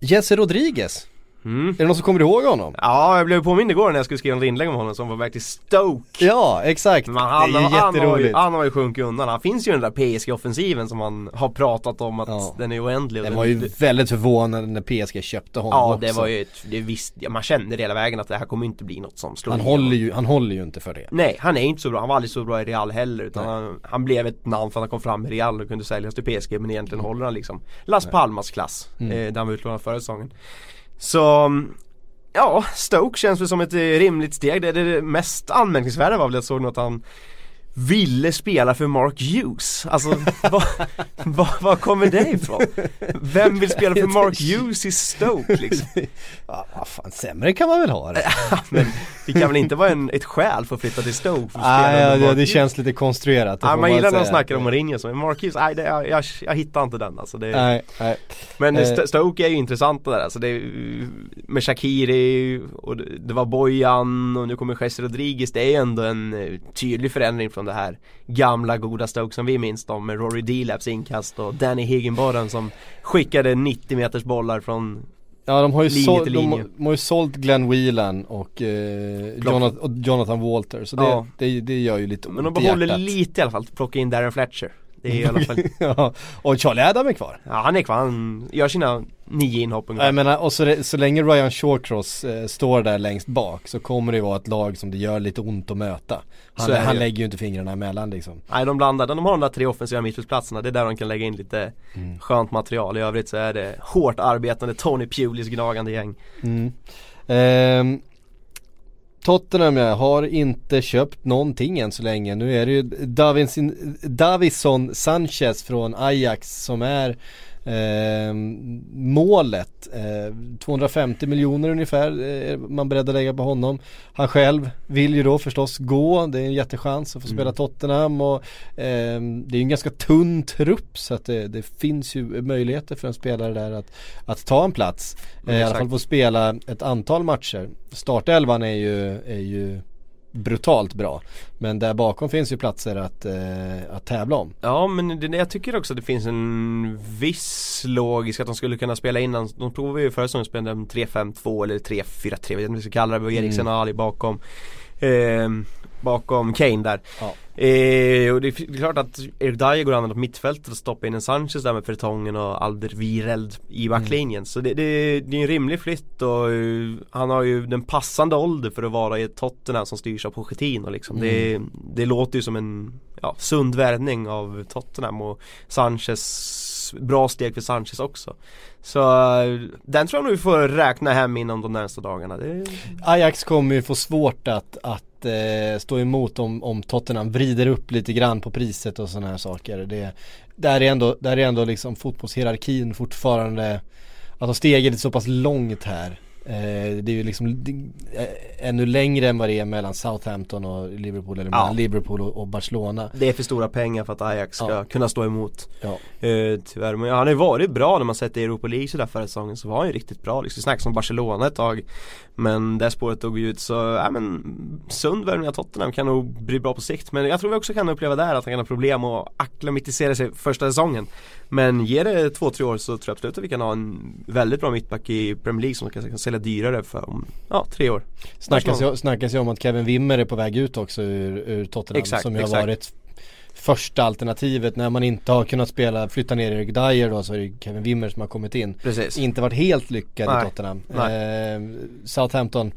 [SPEAKER 3] Jesse Rodriguez,
[SPEAKER 4] Mm.
[SPEAKER 3] är det någon som kommer ihåg honom?
[SPEAKER 4] Ja jag blev påmind igår när jag skulle skriva ett inlägg om honom som var på väg till Stoke.
[SPEAKER 3] Ja, exakt,
[SPEAKER 4] Men han,
[SPEAKER 3] det är ju
[SPEAKER 4] han, har ju,
[SPEAKER 3] jätteroligt
[SPEAKER 4] han har ju sjunkit undan. Han finns ju i den där PSG-offensiven som man har pratat om att
[SPEAKER 3] Ja.
[SPEAKER 4] den är oändlig.
[SPEAKER 3] Den var ju
[SPEAKER 4] det-
[SPEAKER 3] väldigt förvånad när PSG köpte honom
[SPEAKER 4] Ja
[SPEAKER 3] också.
[SPEAKER 4] det var ju ett, det visst, man kände hela vägen att det här kommer inte bli något som slår
[SPEAKER 3] han håller, ju, han håller ju inte för det
[SPEAKER 4] Nej, han är inte så bra. Han var aldrig så bra i Real heller. Utan han, han blev ett namn för att han kom fram i Real och kunde säljas till PSG. Men egentligen håller han liksom Las Palmas klass.
[SPEAKER 3] Mm.
[SPEAKER 4] Eh, där han var utlånad förra säsongen. Så Ja, Stoke känns väl som ett rimligt steg. Det, det, det mest anmärkningsvärda var väl att jag såg något han ville spela för Mark Hughes. Alltså, vad vad vad kommer det ifrån? Vem vill spela för Mark Hughes i Stoke liksom?
[SPEAKER 3] Ja, vad fan, sämre kan man väl ha det?
[SPEAKER 4] Men det kan väl inte vara en, ett skäl för att flytta till Stoke för att under
[SPEAKER 3] ja,
[SPEAKER 4] Mark
[SPEAKER 3] det, det känns lite konstruerat det
[SPEAKER 4] Ja,
[SPEAKER 3] får
[SPEAKER 4] man gillar när de snackar om Mourinho som Mark Hughes, nej det, jag, jag, jag hittar inte den alltså det,
[SPEAKER 3] Nej, nej
[SPEAKER 4] Men
[SPEAKER 3] Eh.
[SPEAKER 4] St- Stoke är ju intressanta där alltså det, är- Med Shakiri och det, det var Bojan och nu kommer Jesse Rodriguez Det är ju ändå en eh, tydlig förändring från det här Gamla goda Stoke som vi minns dem med Rory Delaps inkast och Danny Higginborn som skickade 90 meters bollar från
[SPEAKER 3] Ja de har ju, sålt, de, de har ju sålt Glenn Whelan och, eh. Jonathan, och Jonathan Walter så det,
[SPEAKER 4] Ja.
[SPEAKER 3] det, det gör ju lite
[SPEAKER 4] Men de
[SPEAKER 3] ont i
[SPEAKER 4] behåller
[SPEAKER 3] hjärtat.
[SPEAKER 4] lite i alla fall, plocka in Darren Fletcher Det är i alla fall
[SPEAKER 3] ja, och Charlie Adam är kvar.
[SPEAKER 4] Ja han är kvar, han gör sina nio inhopp ungefär
[SPEAKER 3] Jag menar, och så, så länge Ryan Shawcross eh, står där längst bak så kommer det vara ett lag som det gör lite ont att möta. Han, han
[SPEAKER 4] ju.
[SPEAKER 3] lägger ju inte fingrarna emellan liksom.
[SPEAKER 4] Nej de blandar, de har de där tre offensiva mittfältsplatserna Det är där de kan lägga in lite
[SPEAKER 3] Mm.
[SPEAKER 4] skönt material I övrigt så är det hårt arbetande Tony Pulis gnagande gäng
[SPEAKER 3] Mm. Ehm, Tottenham jag har inte köpt någonting än så länge. Nu är det ju Davison Sanchez från Ajax som är ehm, målet. Eh, 250 miljoner ungefär eh, är man beredd att lägga på honom. Han själv vill ju då förstås gå. Det är en jättechans att få spela Tottenham och ehm, det är en ganska tunn trupp så att det, det finns ju möjligheter för en spelare där att, att ta en plats. Eh, I alla fall få spela ett antal matcher. Startelvan är ju, är ju brutalt bra. Men där bakom finns ju platser att, eh, att tävla om.
[SPEAKER 4] Ja men det, jag tycker också att det finns en viss logisk att de skulle kunna spela innan De provade ju förra säsongen spelade de 3-5-2 eller 3-4-3 Jag vet inte vad vi ska kalla det, Eriksen och Ali bakom eh, Bakom Kane där.
[SPEAKER 3] Ja.
[SPEAKER 4] eh, Och det är klart att Erik Dyer går använda på mittfältet och stoppa in en Sanchez där med Fertongen och Alderweireld i backlinjen. Så det, det, det är en rimlig flytt och eh, han har ju den passande ålder för att vara i Tottenham som styrs av Pochettino liksom. Det, det låter ju som en ja, sund värvning av Tottenham och Sanchez Bra steg för Sanchez också. Så eh, den tror jag nog vi får räkna hem inom de närmaste dagarna. Det,
[SPEAKER 3] Ajax kommer ju få svårt att, att eh, stå emot om, om Tottenham vrider upp lite grann på priset och sådana här saker. Det, där är ändå, där är ändå liksom fotbollshierarkin fortfarande, att de steget är så pass långt här. Eh, det är ju liksom eh, ännu längre än vad det är mellan Southampton och Liverpool eller
[SPEAKER 4] Ja.
[SPEAKER 3] mellan Liverpool och, och Barcelona.
[SPEAKER 4] Det är för stora pengar för att Ajax ska
[SPEAKER 3] Ja.
[SPEAKER 4] kunna stå emot
[SPEAKER 3] Ja.
[SPEAKER 4] eh, Tyvärr, men han har ju varit bra när man sett i Europa League sådär förra säsongen så var han ju riktigt bra liksom, snackas om Barcelona ett tag Men det spåret dog ju ut så, ja men Sund värvning av Tottenham kan nog bli bra på sikt Men jag tror vi också kan uppleva där att han kan ha problem att acklimatisera sig första säsongen Men ger det två, tre år så tror jag absolut att vi kan ha en väldigt bra mittback i Premier League som kanske kan sälja dyrare för om, ja, tre år
[SPEAKER 3] Snackas ju, snackas ju om att Kevin Wimmer är på väg ut också ur, ur Tottenham
[SPEAKER 4] Exakt,
[SPEAKER 3] som ju har varit första alternativet när man inte har kunnat spela, flytta ner Erik Dyer då så är det Kevin Wimmer som har kommit in.
[SPEAKER 4] Precis
[SPEAKER 3] Inte varit helt lyckad
[SPEAKER 4] Nej,
[SPEAKER 3] i Tottenham. Eh, Southampton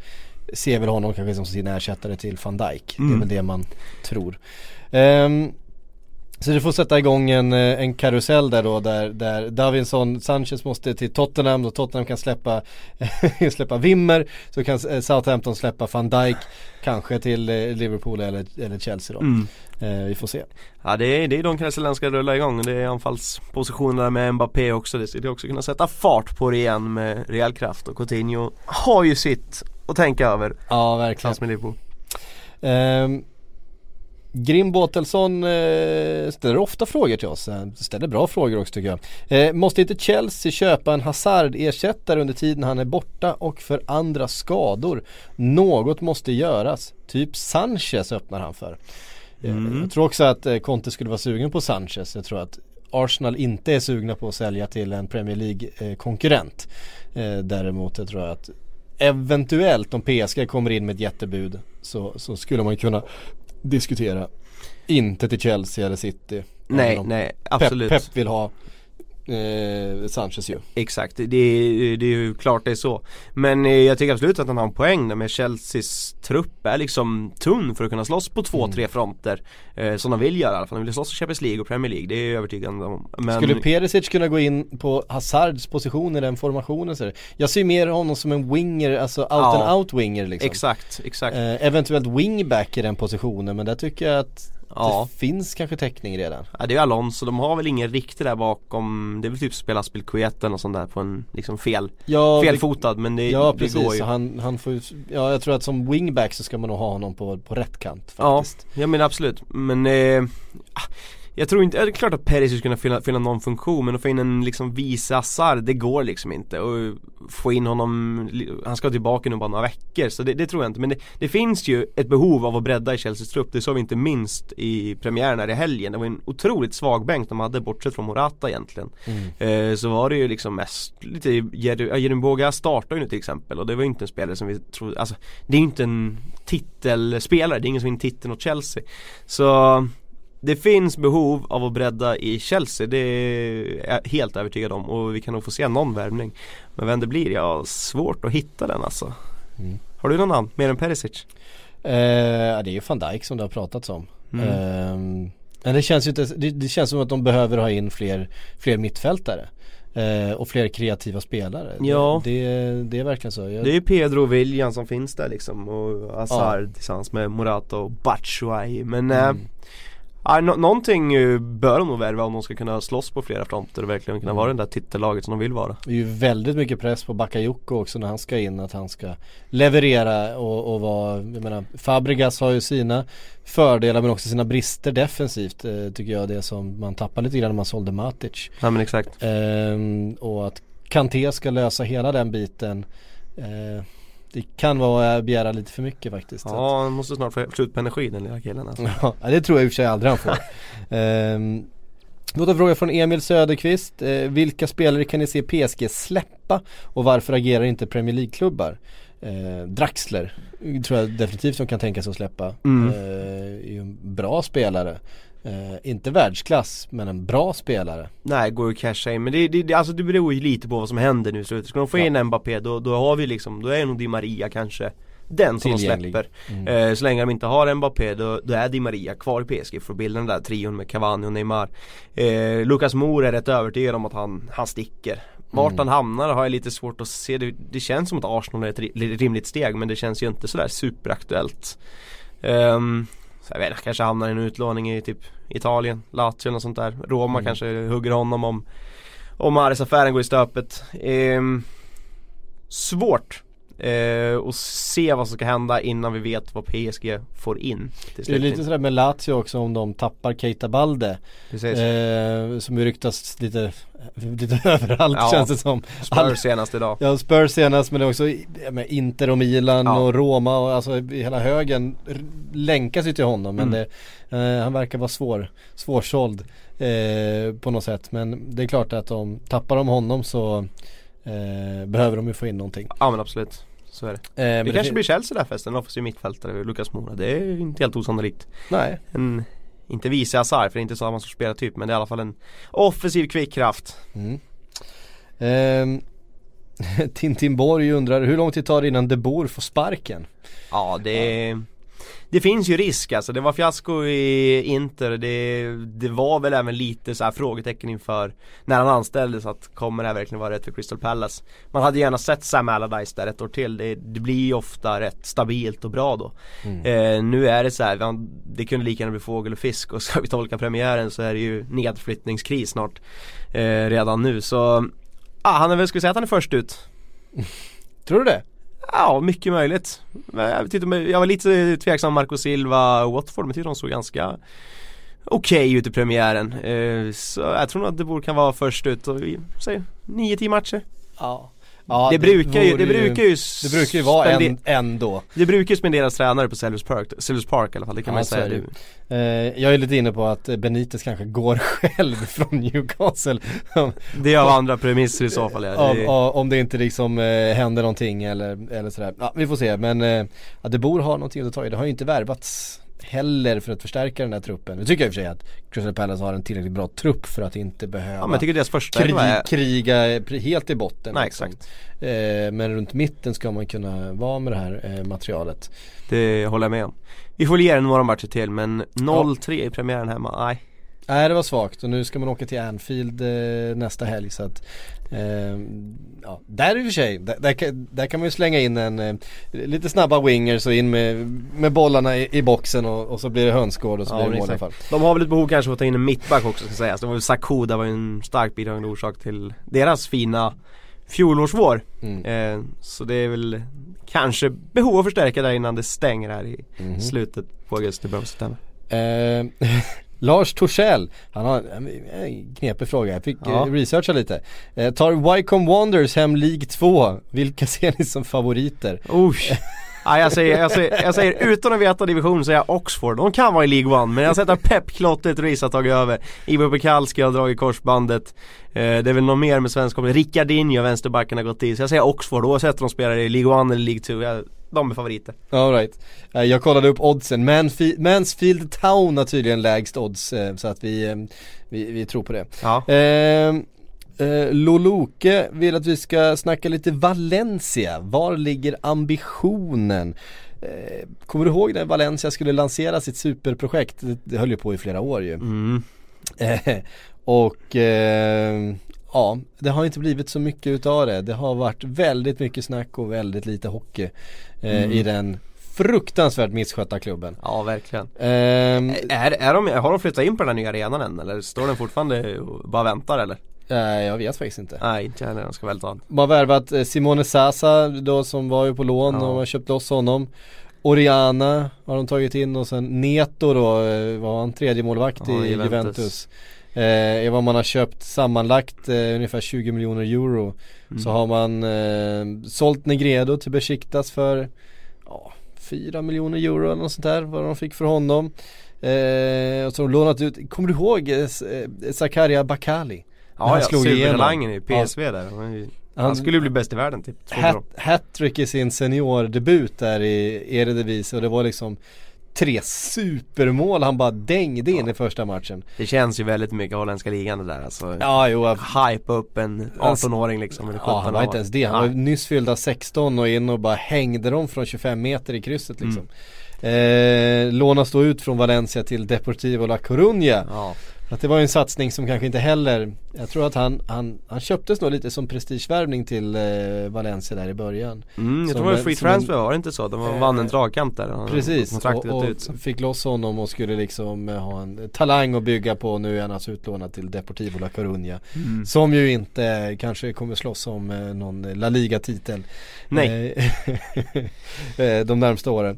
[SPEAKER 3] ser väl honom kanske som sin ersättare till van Dijk. Det är
[SPEAKER 4] Mm.
[SPEAKER 3] väl det man tror. Ehm, så det får sätta igång en, eh, en karusell där då där, där Davinson Sanchez måste till Tottenham och Tottenham kan släppa, släppa Wimmer så kan eh, Southampton släppa van Dijk kanske till eh, Liverpool eller, eller Chelsea då.
[SPEAKER 4] Mm.
[SPEAKER 3] Eh, vi får se.
[SPEAKER 4] Ja det är, det är de Kresseland ska rulla igång, det är anfallspositionerna med Mbappé också, det ska också kunna sätta fart på det igen med rejäl kraft och Coutinho har ju sitt att tänka över
[SPEAKER 3] Ja verkligen.
[SPEAKER 4] tillsammans med Liverpool
[SPEAKER 3] Um, Grim Båtelsson eh, ställer ofta frågor till oss, eh, ställer bra frågor också tycker jag. Eh, måste inte Chelsea köpa en Hazard-ersättare under tiden han är borta och för andra skador? Något måste göras, typ Sanchez öppnar han för. Eh,
[SPEAKER 4] Mm.
[SPEAKER 3] Jag tror också att eh, Conte skulle vara sugen på Sanchez, jag tror att Arsenal inte är sugna på att sälja till en Premier League-konkurrent. Eh, däremot jag tror jag att eventuellt om PSG kommer in med ett jättebud så, så skulle man kunna diskutera. Inte till Chelsea eller City.
[SPEAKER 4] Nej, nej absolut
[SPEAKER 3] Pep, Pep vill ha eh, Sanchez ju.
[SPEAKER 4] Exakt, det, är- det är ju klart det är så Men eh, jag tycker absolut att han har en poäng där med Chelseas trupp är liksom tunn för att kunna slåss på två,
[SPEAKER 3] Mm.
[SPEAKER 4] tre fronter eh, Som de vill göra i alla fall, de vill slåss i Champions League och Premier League, det är jag övertygad om Men
[SPEAKER 3] Skulle Perisic kunna gå in på Hazards position i den formationen? Så jag ser mer honom som en winger, alltså out
[SPEAKER 4] Ja.
[SPEAKER 3] and out winger liksom.
[SPEAKER 4] Exakt, exakt
[SPEAKER 3] Eh, eventuellt wingback i den positionen men där tycker jag att
[SPEAKER 4] Ja.
[SPEAKER 3] det finns kanske täckning redan.
[SPEAKER 4] Ja det är Alonso, de har väl ingen riktig där bakom Det är väl typ spela Spilkueta och sånt där på en liksom fel
[SPEAKER 3] Ja,
[SPEAKER 4] Felfotad men det,
[SPEAKER 3] Ja
[SPEAKER 4] det
[SPEAKER 3] precis,
[SPEAKER 4] går ju
[SPEAKER 3] han, han får ju, ja jag tror att som wingback så ska man nog ha honom på, på rätt kant
[SPEAKER 4] Ja,
[SPEAKER 3] faktiskt.
[SPEAKER 4] jag menar absolut men eh, ah, Jag tror inte, det är klart att Perisic skulle kunna fylla, fylla någon funktion men att få in en liksom vice Hazard, det går liksom inte. Och få in honom, han ska tillbaka nu bara några veckor så det, det tror jag inte. Men det, det finns ju ett behov av att bredda i Chelseas trupp, det såg vi inte minst i premiären här i helgen. Det var en otroligt svag bänk de hade bortsett från Morata egentligen. Eh, Så var det ju liksom mest lite, Jerry Boga startar ju nu till exempel. Och det var ju inte en spelare som vi trodde, alltså det är ju inte en titelspelare, det är ingen som vinner titeln åt Chelsea. Så det finns behov av att bredda i Chelsea, det är jag helt övertygad om och vi kan nog få se någon värvning Men vem det blir, jag har svårt att hitta den alltså
[SPEAKER 3] Mm.
[SPEAKER 4] Har du någon namn, mer än Perisic?
[SPEAKER 3] Eh, ja, det är ju van Dijk som det har pratats om.
[SPEAKER 4] Mm.
[SPEAKER 3] Ehm, men det känns ju inte, det, det känns som att de behöver ha in fler, fler mittfältare. Eh, och fler kreativa spelare.
[SPEAKER 4] Ja.
[SPEAKER 3] Det, det, det är verkligen så. Jag,
[SPEAKER 4] Det är ju Pedro och William som finns där liksom och Hazard tillsammans med Morata och Batshuayi men
[SPEAKER 3] Mm.
[SPEAKER 4] Ja, nå- någonting eh, bör de nog värva om de ska kunna slåss på flera fronter och verkligen kunna vara det där titellaget som de vill vara.
[SPEAKER 3] Det är ju väldigt mycket press på Bakayoko också när han ska in att han ska leverera och, och vara, jag menar Fabregas har ju sina fördelar men också sina brister defensivt eh, tycker jag det som man tappar lite grann när man sålde Matic.
[SPEAKER 4] Ja men exakt.
[SPEAKER 3] Ehm, och att Kanté ska lösa hela den biten eh, Det kan vara att begära lite för mycket faktiskt.
[SPEAKER 4] Ja han måste snart få slut på energi den lilla killen alltså.
[SPEAKER 3] ja det tror jag i och för sig aldrig han får. Ehm, Låt en fråga från Emil Söderqvist. Eh, vilka spelare kan ni se PSG släppa och varför agerar inte Premier League-klubbar? Eh, Draxler tror jag definitivt de kan tänka sig att släppa.
[SPEAKER 4] Mm.
[SPEAKER 3] Eh, är ju en bra spelare. Eh, inte världsklass men en bra spelare.
[SPEAKER 4] Nej går ju casha in men det, det, alltså det beror ju lite på vad som händer nu i slutet. Ska de få
[SPEAKER 3] Ja.
[SPEAKER 4] in Mbappé då, då har vi liksom, då är nog Di Maria kanske den som de släpper.
[SPEAKER 3] Mm.
[SPEAKER 4] Eh, så länge de inte har Mbappé då, då är Di Maria kvar i PSG för att bilda den där trion med Cavani och Neymar. Eh, Lucas Moura är rätt övertygad om att han, han sticker. Vart
[SPEAKER 3] Mm.
[SPEAKER 4] han hamnar har jag lite svårt att se. Det, det känns som att Arsenal är ett ri- rimligt steg men det känns ju inte sådär superaktuellt. Så jag vet inte, kanske hamnar i en utlåning i typ Italien, Lazio något sånt där. Roma
[SPEAKER 3] Mm.
[SPEAKER 4] kanske hugger honom om om Mahrez-affären går i stöpet. Ehm, svårt eh, och se vad som ska hända innan vi vet vad PSG får in.
[SPEAKER 3] Det är lite sådär med Lazio också om de tappar Keita Balde. Eh, som ju ryktas lite, lite överallt
[SPEAKER 4] Ja.
[SPEAKER 3] känns det som.
[SPEAKER 4] Spurs senast idag.
[SPEAKER 3] Ja, Spurs senast men också med Inter och Milan
[SPEAKER 4] Ja.
[SPEAKER 3] och Roma och alltså hela högen länkas ju till honom men
[SPEAKER 4] Mm.
[SPEAKER 3] det, eh, han verkar vara svår, svårsåld eh, på något sätt. Men det är klart att om tappar de honom så eh, behöver de ju få in någonting.
[SPEAKER 4] Ja men absolut. Så är det.
[SPEAKER 3] Eh,
[SPEAKER 4] Det kanske
[SPEAKER 3] fin-
[SPEAKER 4] blir Chelsea där förresten, en offensiv mittfältare, Lukas Moura. Det är inte helt osannolikt.
[SPEAKER 3] Nej.
[SPEAKER 4] En, inte vice Hazard för det är inte samma sorts spelartyp men det är i alla fall en offensiv kvickkraft.
[SPEAKER 3] Mm. Ehm, Tintin Borg undrar hur lång tid tar det innan De Boer får sparken?
[SPEAKER 4] Ja det Det finns ju risk alltså, det var fiasko i Inter, det, det var väl även lite så här frågetecken inför när han anställdes att kommer det här verkligen vara rätt för Crystal Palace? Man hade gärna sett Sam Allardyce där ett år till, det, det blir ju ofta rätt stabilt och bra då. Eh, nu är det så här, det kunde lika gärna bli fågel och fisk och ska vi tolka premiären så är det ju nedflyttningskris snart eh, redan nu så ah, han är väl, ska vi säga att han är först ut?
[SPEAKER 3] Tror du det?
[SPEAKER 4] Ja, mycket möjligt. Jag, tyckte, jag var lite tveksam Marco Silva och Watford men jag tyckte de såg ganska okej ut i premiären. Eh, så jag tror nog att det borde kan vara först ut och vi säger 9-10 matcher.
[SPEAKER 3] Ja ja
[SPEAKER 4] det, brukar ju, det brukar ju
[SPEAKER 3] Det brukar ju vara en, en då.
[SPEAKER 4] Det brukar ju spenderas tränare på Sellers Park, Sellers Park i alla fall, det kan
[SPEAKER 3] Ja,
[SPEAKER 4] man säga
[SPEAKER 3] det. Eh, jag är lite inne på att Benitez kanske går själv från Newcastle.
[SPEAKER 4] Det är av andra premisser i så fall ja.
[SPEAKER 3] Av,
[SPEAKER 4] Det,
[SPEAKER 3] om det inte liksom eh, händer någonting eller, eller sådär. Ja, vi får se. Men eh, att De Boer har någonting att ta i. Det har ju inte värvats heller för att förstärka den här truppen. Nu tycker jag i och för sig att Crystal Palace har en tillräckligt bra trupp för att inte behöva
[SPEAKER 4] ja men jag tycker deras första
[SPEAKER 3] krig,
[SPEAKER 4] är,
[SPEAKER 3] kriga helt i botten.
[SPEAKER 4] Nej
[SPEAKER 3] liksom.
[SPEAKER 4] exakt.
[SPEAKER 3] Eh, men runt mitten ska man kunna vara med det här eh, materialet.
[SPEAKER 4] Det håller jag med om. Vi får ge den några matcher till men 0-3 i premiären hemma, nej.
[SPEAKER 3] Nej det var svagt och nu ska man åka till Anfield eh, nästa helg så att eh, ja, där i och för sig, där, där, kan- där kan man ju slänga in en eh, lite snabba wingers och in med, med bollarna i, i boxen och, och så blir det hönsgård och så
[SPEAKER 4] Ja,
[SPEAKER 3] blir det mål i alla fall.
[SPEAKER 4] De har väl ett behov kanske av att ta in en mittback också ska sägas. Det var väl Sakuda var ju en starkt bidragande orsak till deras fina fjolårsvår.
[SPEAKER 3] Mm.
[SPEAKER 4] Eh, så det är väl kanske behov att förstärka där innan det stänger här i
[SPEAKER 3] Mhm.
[SPEAKER 4] slutet på augusti, början på september.
[SPEAKER 3] Eh, Lars Torssell, han har en, knepig fråga, jag fick
[SPEAKER 4] Ja.
[SPEAKER 3] eh, researcha lite. Eh, tar Wycombe Wanderers hem League 2, vilka ser ni som favoriter?
[SPEAKER 4] Usch. Ja, jag, säger, jag, säger, jag säger utan att veta division säger jag Oxford. De kan vara i League One men jag att Pep Klottet Ruiz har tagit över. Ivo Pekalski har dragit korsbandet. Eh, det är väl någon mer med svensk koppling. Ricardinho, vänsterbacken har gått i. Så jag säger Oxford oavsett om de spelar i League One eller League 2. Jag, de är favoriter.
[SPEAKER 3] All right. Eh, Jag kollade upp oddsen, Manfi- Mansfield Town har tydligen lägst odds eh, så att vi, eh, vi, vi tror på det.
[SPEAKER 4] Ja.
[SPEAKER 3] Eh, eh, Loloke vill att vi ska snacka lite Valencia, var ligger ambitionen? Eh, kommer du ihåg när Valencia skulle lansera sitt superprojekt? Det, höll ju på i flera år ju.
[SPEAKER 4] Mm.
[SPEAKER 3] Eh, och eh, ja, det har inte blivit så mycket utav det. Det har varit väldigt mycket snack och väldigt lite hockey eh,
[SPEAKER 4] Mm.
[SPEAKER 3] i den fruktansvärt misskötta klubben.
[SPEAKER 4] Ja, verkligen.
[SPEAKER 3] Ehm,
[SPEAKER 4] Är, är de, har de flyttat in på den här nya arenan än eller står den fortfarande och bara väntar eller?
[SPEAKER 3] Eh, jag vet faktiskt inte.
[SPEAKER 4] Nej, inte jag heller. De ska väl ta
[SPEAKER 3] De har värvat eh, Simone Sasa då som var ju på lån
[SPEAKER 4] Ja.
[SPEAKER 3] och har köpt loss honom. Oriana har de tagit in och sen Neto då eh, var han tredje målvakt
[SPEAKER 4] Ja,
[SPEAKER 3] i
[SPEAKER 4] Juventus.
[SPEAKER 3] Juventus. Eh, vad man har köpt sammanlagt eh, ungefär 20 miljoner euro.
[SPEAKER 4] Mm.
[SPEAKER 3] Så har man eh, sålt Negredo till Besiktas för ja, 4 miljoner euro eller något sånt där vad de fick för honom. Eh, och så har de lånat ut, kommer du ihåg eh, eh, Zakaria Bakali?
[SPEAKER 4] Ja,
[SPEAKER 3] han
[SPEAKER 4] ja,
[SPEAKER 3] slog igenom.
[SPEAKER 4] i PSV där. Han, han skulle bli bäst i världen typ.
[SPEAKER 3] hattrick i sin seniordebut där i Eredivisie och det var liksom tre supermål han bara dängde in i första matchen.
[SPEAKER 4] Det känns ju väldigt mycket holländska ligan det där alltså.
[SPEAKER 3] Ja jo,
[SPEAKER 4] Hypa upp en 18-åring liksom eller 17
[SPEAKER 3] ja, han var inte ens det. Han var
[SPEAKER 4] Nej.
[SPEAKER 3] nyss fyllda 16 och in och bara hängde dem från 25 meter i krysset liksom.
[SPEAKER 4] Mm.
[SPEAKER 3] Eh, lånas då ut från Valencia till Deportivo La Coruña
[SPEAKER 4] Ja.
[SPEAKER 3] Att det var en satsning som kanske inte heller, jag tror att han, han, han köptes nog lite som prestigevärvning till eh, Valencia där i början.
[SPEAKER 4] Mm, jag
[SPEAKER 3] Som
[SPEAKER 4] tror det var free transfer var det inte så? De
[SPEAKER 3] Eh,
[SPEAKER 4] vann en dragkamp där. Han-
[SPEAKER 3] Precis, och,
[SPEAKER 4] gått ut.
[SPEAKER 3] och fick loss honom och skulle liksom eh, ha en talang att bygga på. Nu är han alltså utlånad till Deportivo La Coruña.
[SPEAKER 4] Mm.
[SPEAKER 3] Som ju inte kanske kommer slåss om eh, någon La Liga-titel.
[SPEAKER 4] Nej.
[SPEAKER 3] Eh, eh, de närmsta åren.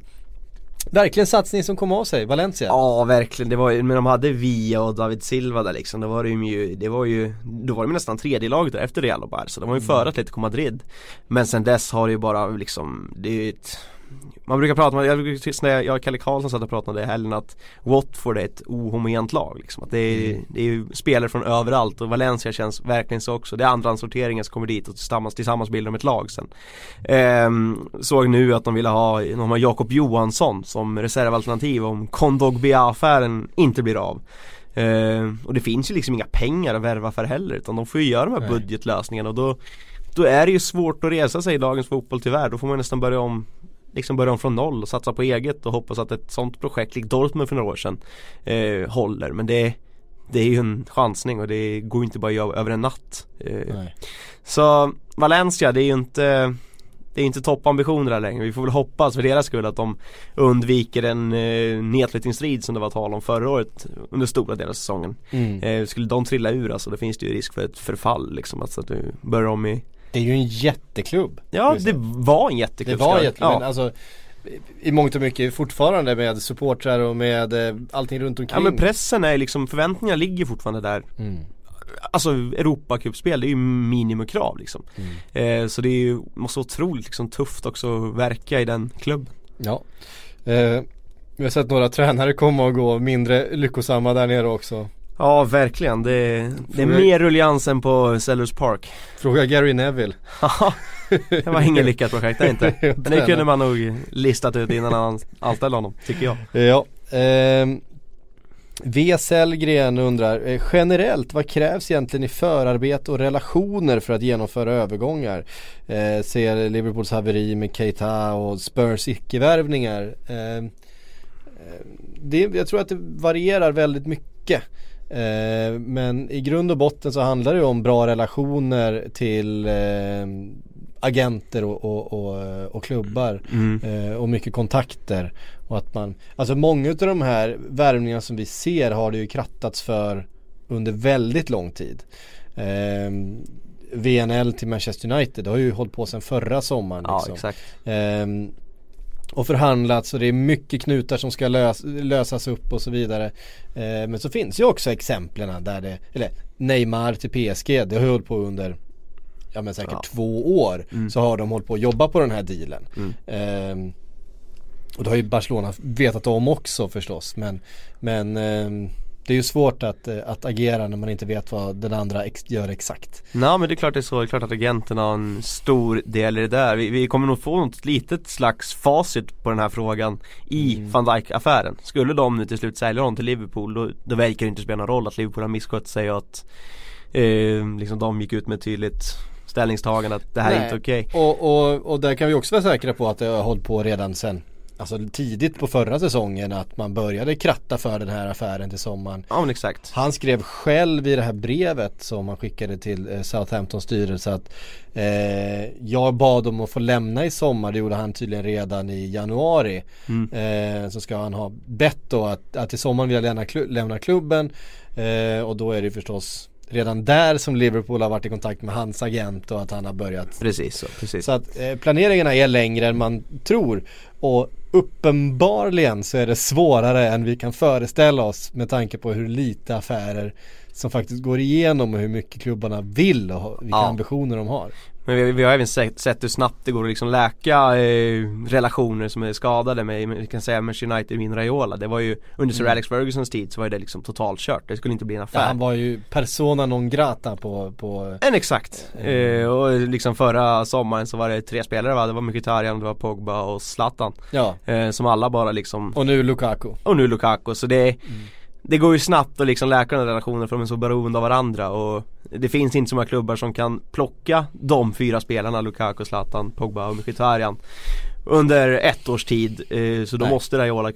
[SPEAKER 3] Verkligen satsning som kom av sig, Valencia.
[SPEAKER 4] Ja verkligen, det var ju, men de hade Via och David Silva där liksom, då var det ju, det var ju, då var de nästan tredje laget efter Real och Barca, de var ju
[SPEAKER 3] Mm.
[SPEAKER 4] före Atletico Madrid Men sen dess har det ju bara liksom, det är ju ett man brukar prata om, jag, brukar- när jag och Kalle Karlsson satt och pratade i helgen att Watford är ett ohomogent lag liksom. att det, är,
[SPEAKER 3] Mm.
[SPEAKER 4] det är ju spelare från överallt och Valencia känns verkligen så också. Det är andrahandssorteringen som kommer dit och tillsammans, tillsammans bildar de ett lag sen. Ehm, såg nu att de ville ha, de har Jakob Johansson som reservalternativ om Kondogbia-affären inte blir av. Ehm, och det finns ju liksom inga pengar att värva för heller utan de får ju göra de här
[SPEAKER 3] Nej.
[SPEAKER 4] budgetlösningarna och då Då är det ju svårt att resa sig i dagens fotboll tyvärr, då får man nästan börja om Liksom börja om från noll och satsa på eget och hoppas att ett sånt projekt, likt Dortmund för några år sedan eh, Håller, men det Det är ju en chansning och det går ju inte bara att göra över en natt eh. Så Valencia, det är ju inte det är inte toppambitioner där längre. Vi får väl hoppas för deras skull att de undviker en eh, nedflyttningsstrid som det var tal om förra året under stora delar av säsongen.
[SPEAKER 3] Mm.
[SPEAKER 4] Eh, skulle de trilla ur alltså, då finns det ju risk för ett förfall liksom. Alltså att du börjar om i
[SPEAKER 3] Det är ju en jätteklubb.
[SPEAKER 4] Ja, det var en
[SPEAKER 3] Det
[SPEAKER 4] jätteklubb.
[SPEAKER 3] var
[SPEAKER 4] ska-
[SPEAKER 3] jätteklubb,
[SPEAKER 4] ja.
[SPEAKER 3] men alltså i mångt och mycket fortfarande med supportrar och med eh, allting runt omkring.
[SPEAKER 4] Ja men pressen är liksom, förväntningarna ligger fortfarande där
[SPEAKER 3] Mm.
[SPEAKER 4] Alltså Europacupspel, det är ju minimumkrav liksom
[SPEAKER 3] Mm.
[SPEAKER 4] eh, Så det är ju, måste vara otroligt liksom, tufft också att verka i den klubben
[SPEAKER 3] Ja. Eh, vi har sett några tränare komma och gå mindre lyckosamma där nere också.
[SPEAKER 4] Ja verkligen, det, det är
[SPEAKER 3] Fråga-
[SPEAKER 4] mer ruljans än på Sellers Park
[SPEAKER 3] Fråga Gary Neville.
[SPEAKER 4] Haha, Det var inget lyckat projekt det inte Men det kunde man nog listat ut innan han anställde honom, tycker jag
[SPEAKER 3] Ja. ehm, V. Sellgren undrar, eh, generellt vad krävs egentligen i förarbete och relationer för att genomföra övergångar? Eh, ser Liverpools haveri med Keita och Spurs icke-värvningar. Eh, eh, det, jag tror att det varierar väldigt mycket. Eh, men i grund och botten så handlar det om bra relationer till eh, agenter och, och, och, och klubbar eh, och mycket kontakter. Och att man, alltså många av de här värvningarna som vi ser har det ju krattats för under väldigt lång tid. Eh, VNL till Manchester United, det har ju hållit på sedan förra sommaren.
[SPEAKER 4] Ja
[SPEAKER 3] liksom.
[SPEAKER 4] exakt
[SPEAKER 3] Ehm, och förhandlats och det är mycket knutar som ska lös, lösas upp och så vidare. Ehm, men så finns ju också exemplen där det, eller Neymar till PSG, det har hållit på under Ja men säkert
[SPEAKER 4] Ja.
[SPEAKER 3] två år så har de hållit på att jobba på den här dealen.
[SPEAKER 4] Mm.
[SPEAKER 3] Ehm, och det har ju Barcelona vetat om också förstås men, men ehm, det är ju svårt att, eh, att agera när man inte vet vad den andra ex- gör exakt.
[SPEAKER 4] Nej men det är klart det är så, det är klart att agenterna har en stor del i det där. Vi, vi kommer nog få något litet slags facit på den här frågan i
[SPEAKER 3] Mm.
[SPEAKER 4] van Dijk affären Skulle de nu till slut sälja honom till Liverpool då, då verkar det inte spela någon roll att Liverpool har misskött sig och att eh, liksom de gick ut med tydligt ställningstagande att det här är
[SPEAKER 3] Nej.
[SPEAKER 4] inte okej
[SPEAKER 3] Och, och, och där kan vi också vara säkra på att det har hållit på redan sen Alltså tidigt på förra säsongen att man började kratta för den här affären till sommaren.
[SPEAKER 4] Ja men exakt.
[SPEAKER 3] Han skrev själv i det här brevet som han skickade till eh, Southamptons styrelse att eh, Jag bad om att få lämna i sommar, det gjorde han tydligen redan i januari.
[SPEAKER 4] Mm.
[SPEAKER 3] eh, Så ska han ha bett då att, att i sommar vill jag lämna, klu- lämna klubben. Eh, Och då är det förstås redan där som Liverpool har varit i kontakt med hans agent och att han har börjat
[SPEAKER 4] Precis så, precis
[SPEAKER 3] så att eh, planeringarna är längre än man tror och uppenbarligen så är det svårare än vi kan föreställa oss med tanke på hur lite affärer som faktiskt går igenom och hur mycket klubbarna vill och vilka
[SPEAKER 4] Ja.
[SPEAKER 3] ambitioner de har.
[SPEAKER 4] Men vi, vi har även sett, sett hur snabbt det går att liksom läka eh, relationer som är skadade med, med, vi kan säga Manchester United min Raiola. Det var ju under Sir
[SPEAKER 3] Mm.
[SPEAKER 4] Alex Fergusons tid så var det liksom totalt kört, det skulle inte bli en
[SPEAKER 3] Ja,
[SPEAKER 4] affär
[SPEAKER 3] han var ju persona non grata på, på
[SPEAKER 4] En exakt, eh, och liksom förra sommaren så var det tre spelare va? Det var Mkhitaryan, det var Pogba och Zlatan.
[SPEAKER 3] Ja.
[SPEAKER 4] Eh, Som alla bara liksom,
[SPEAKER 3] och nu Lukaku.
[SPEAKER 4] och nu Lukaku. Så det Det går ju snabbt att liksom läka den relationen för de är så beroende av varandra och Det finns inte så många klubbar som kan plocka de fyra spelarna Lukaku, Zlatan, Pogba och Mkhitaryan Under ett års tid, eh, så då
[SPEAKER 3] Nej.
[SPEAKER 4] måste Raiola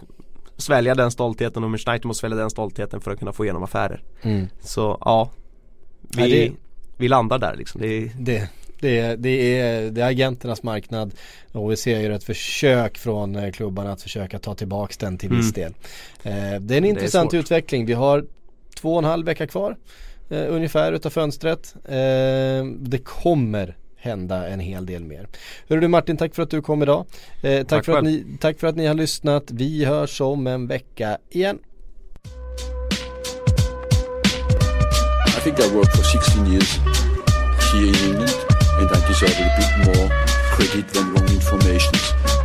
[SPEAKER 4] svälja den stoltheten och Schneider måste svälja den stoltheten för att kunna få igenom affärer.
[SPEAKER 3] Mm.
[SPEAKER 4] Så ja, vi,
[SPEAKER 3] Ja, det-
[SPEAKER 4] vi landar där liksom. Det
[SPEAKER 3] Det, det, är, det, är, det är agenternas marknad och vi ser ju ett försök från eh, klubbarna att försöka ta tillbaks den till viss del. Eh, det är en intressant
[SPEAKER 4] svårt.
[SPEAKER 3] utveckling. Vi har två och en halv vecka kvar eh, ungefär utav fönstret. Eh, det kommer hända en hel del mer. Hörru du Martin, tack för att du kom idag. Eh, tack,
[SPEAKER 4] Tack
[SPEAKER 3] för att ni, tack för att ni har lyssnat. Vi hörs om en vecka igen.
[SPEAKER 2] I think I worked for 16 years here in England, and I deserve a bit more credit than wrong information.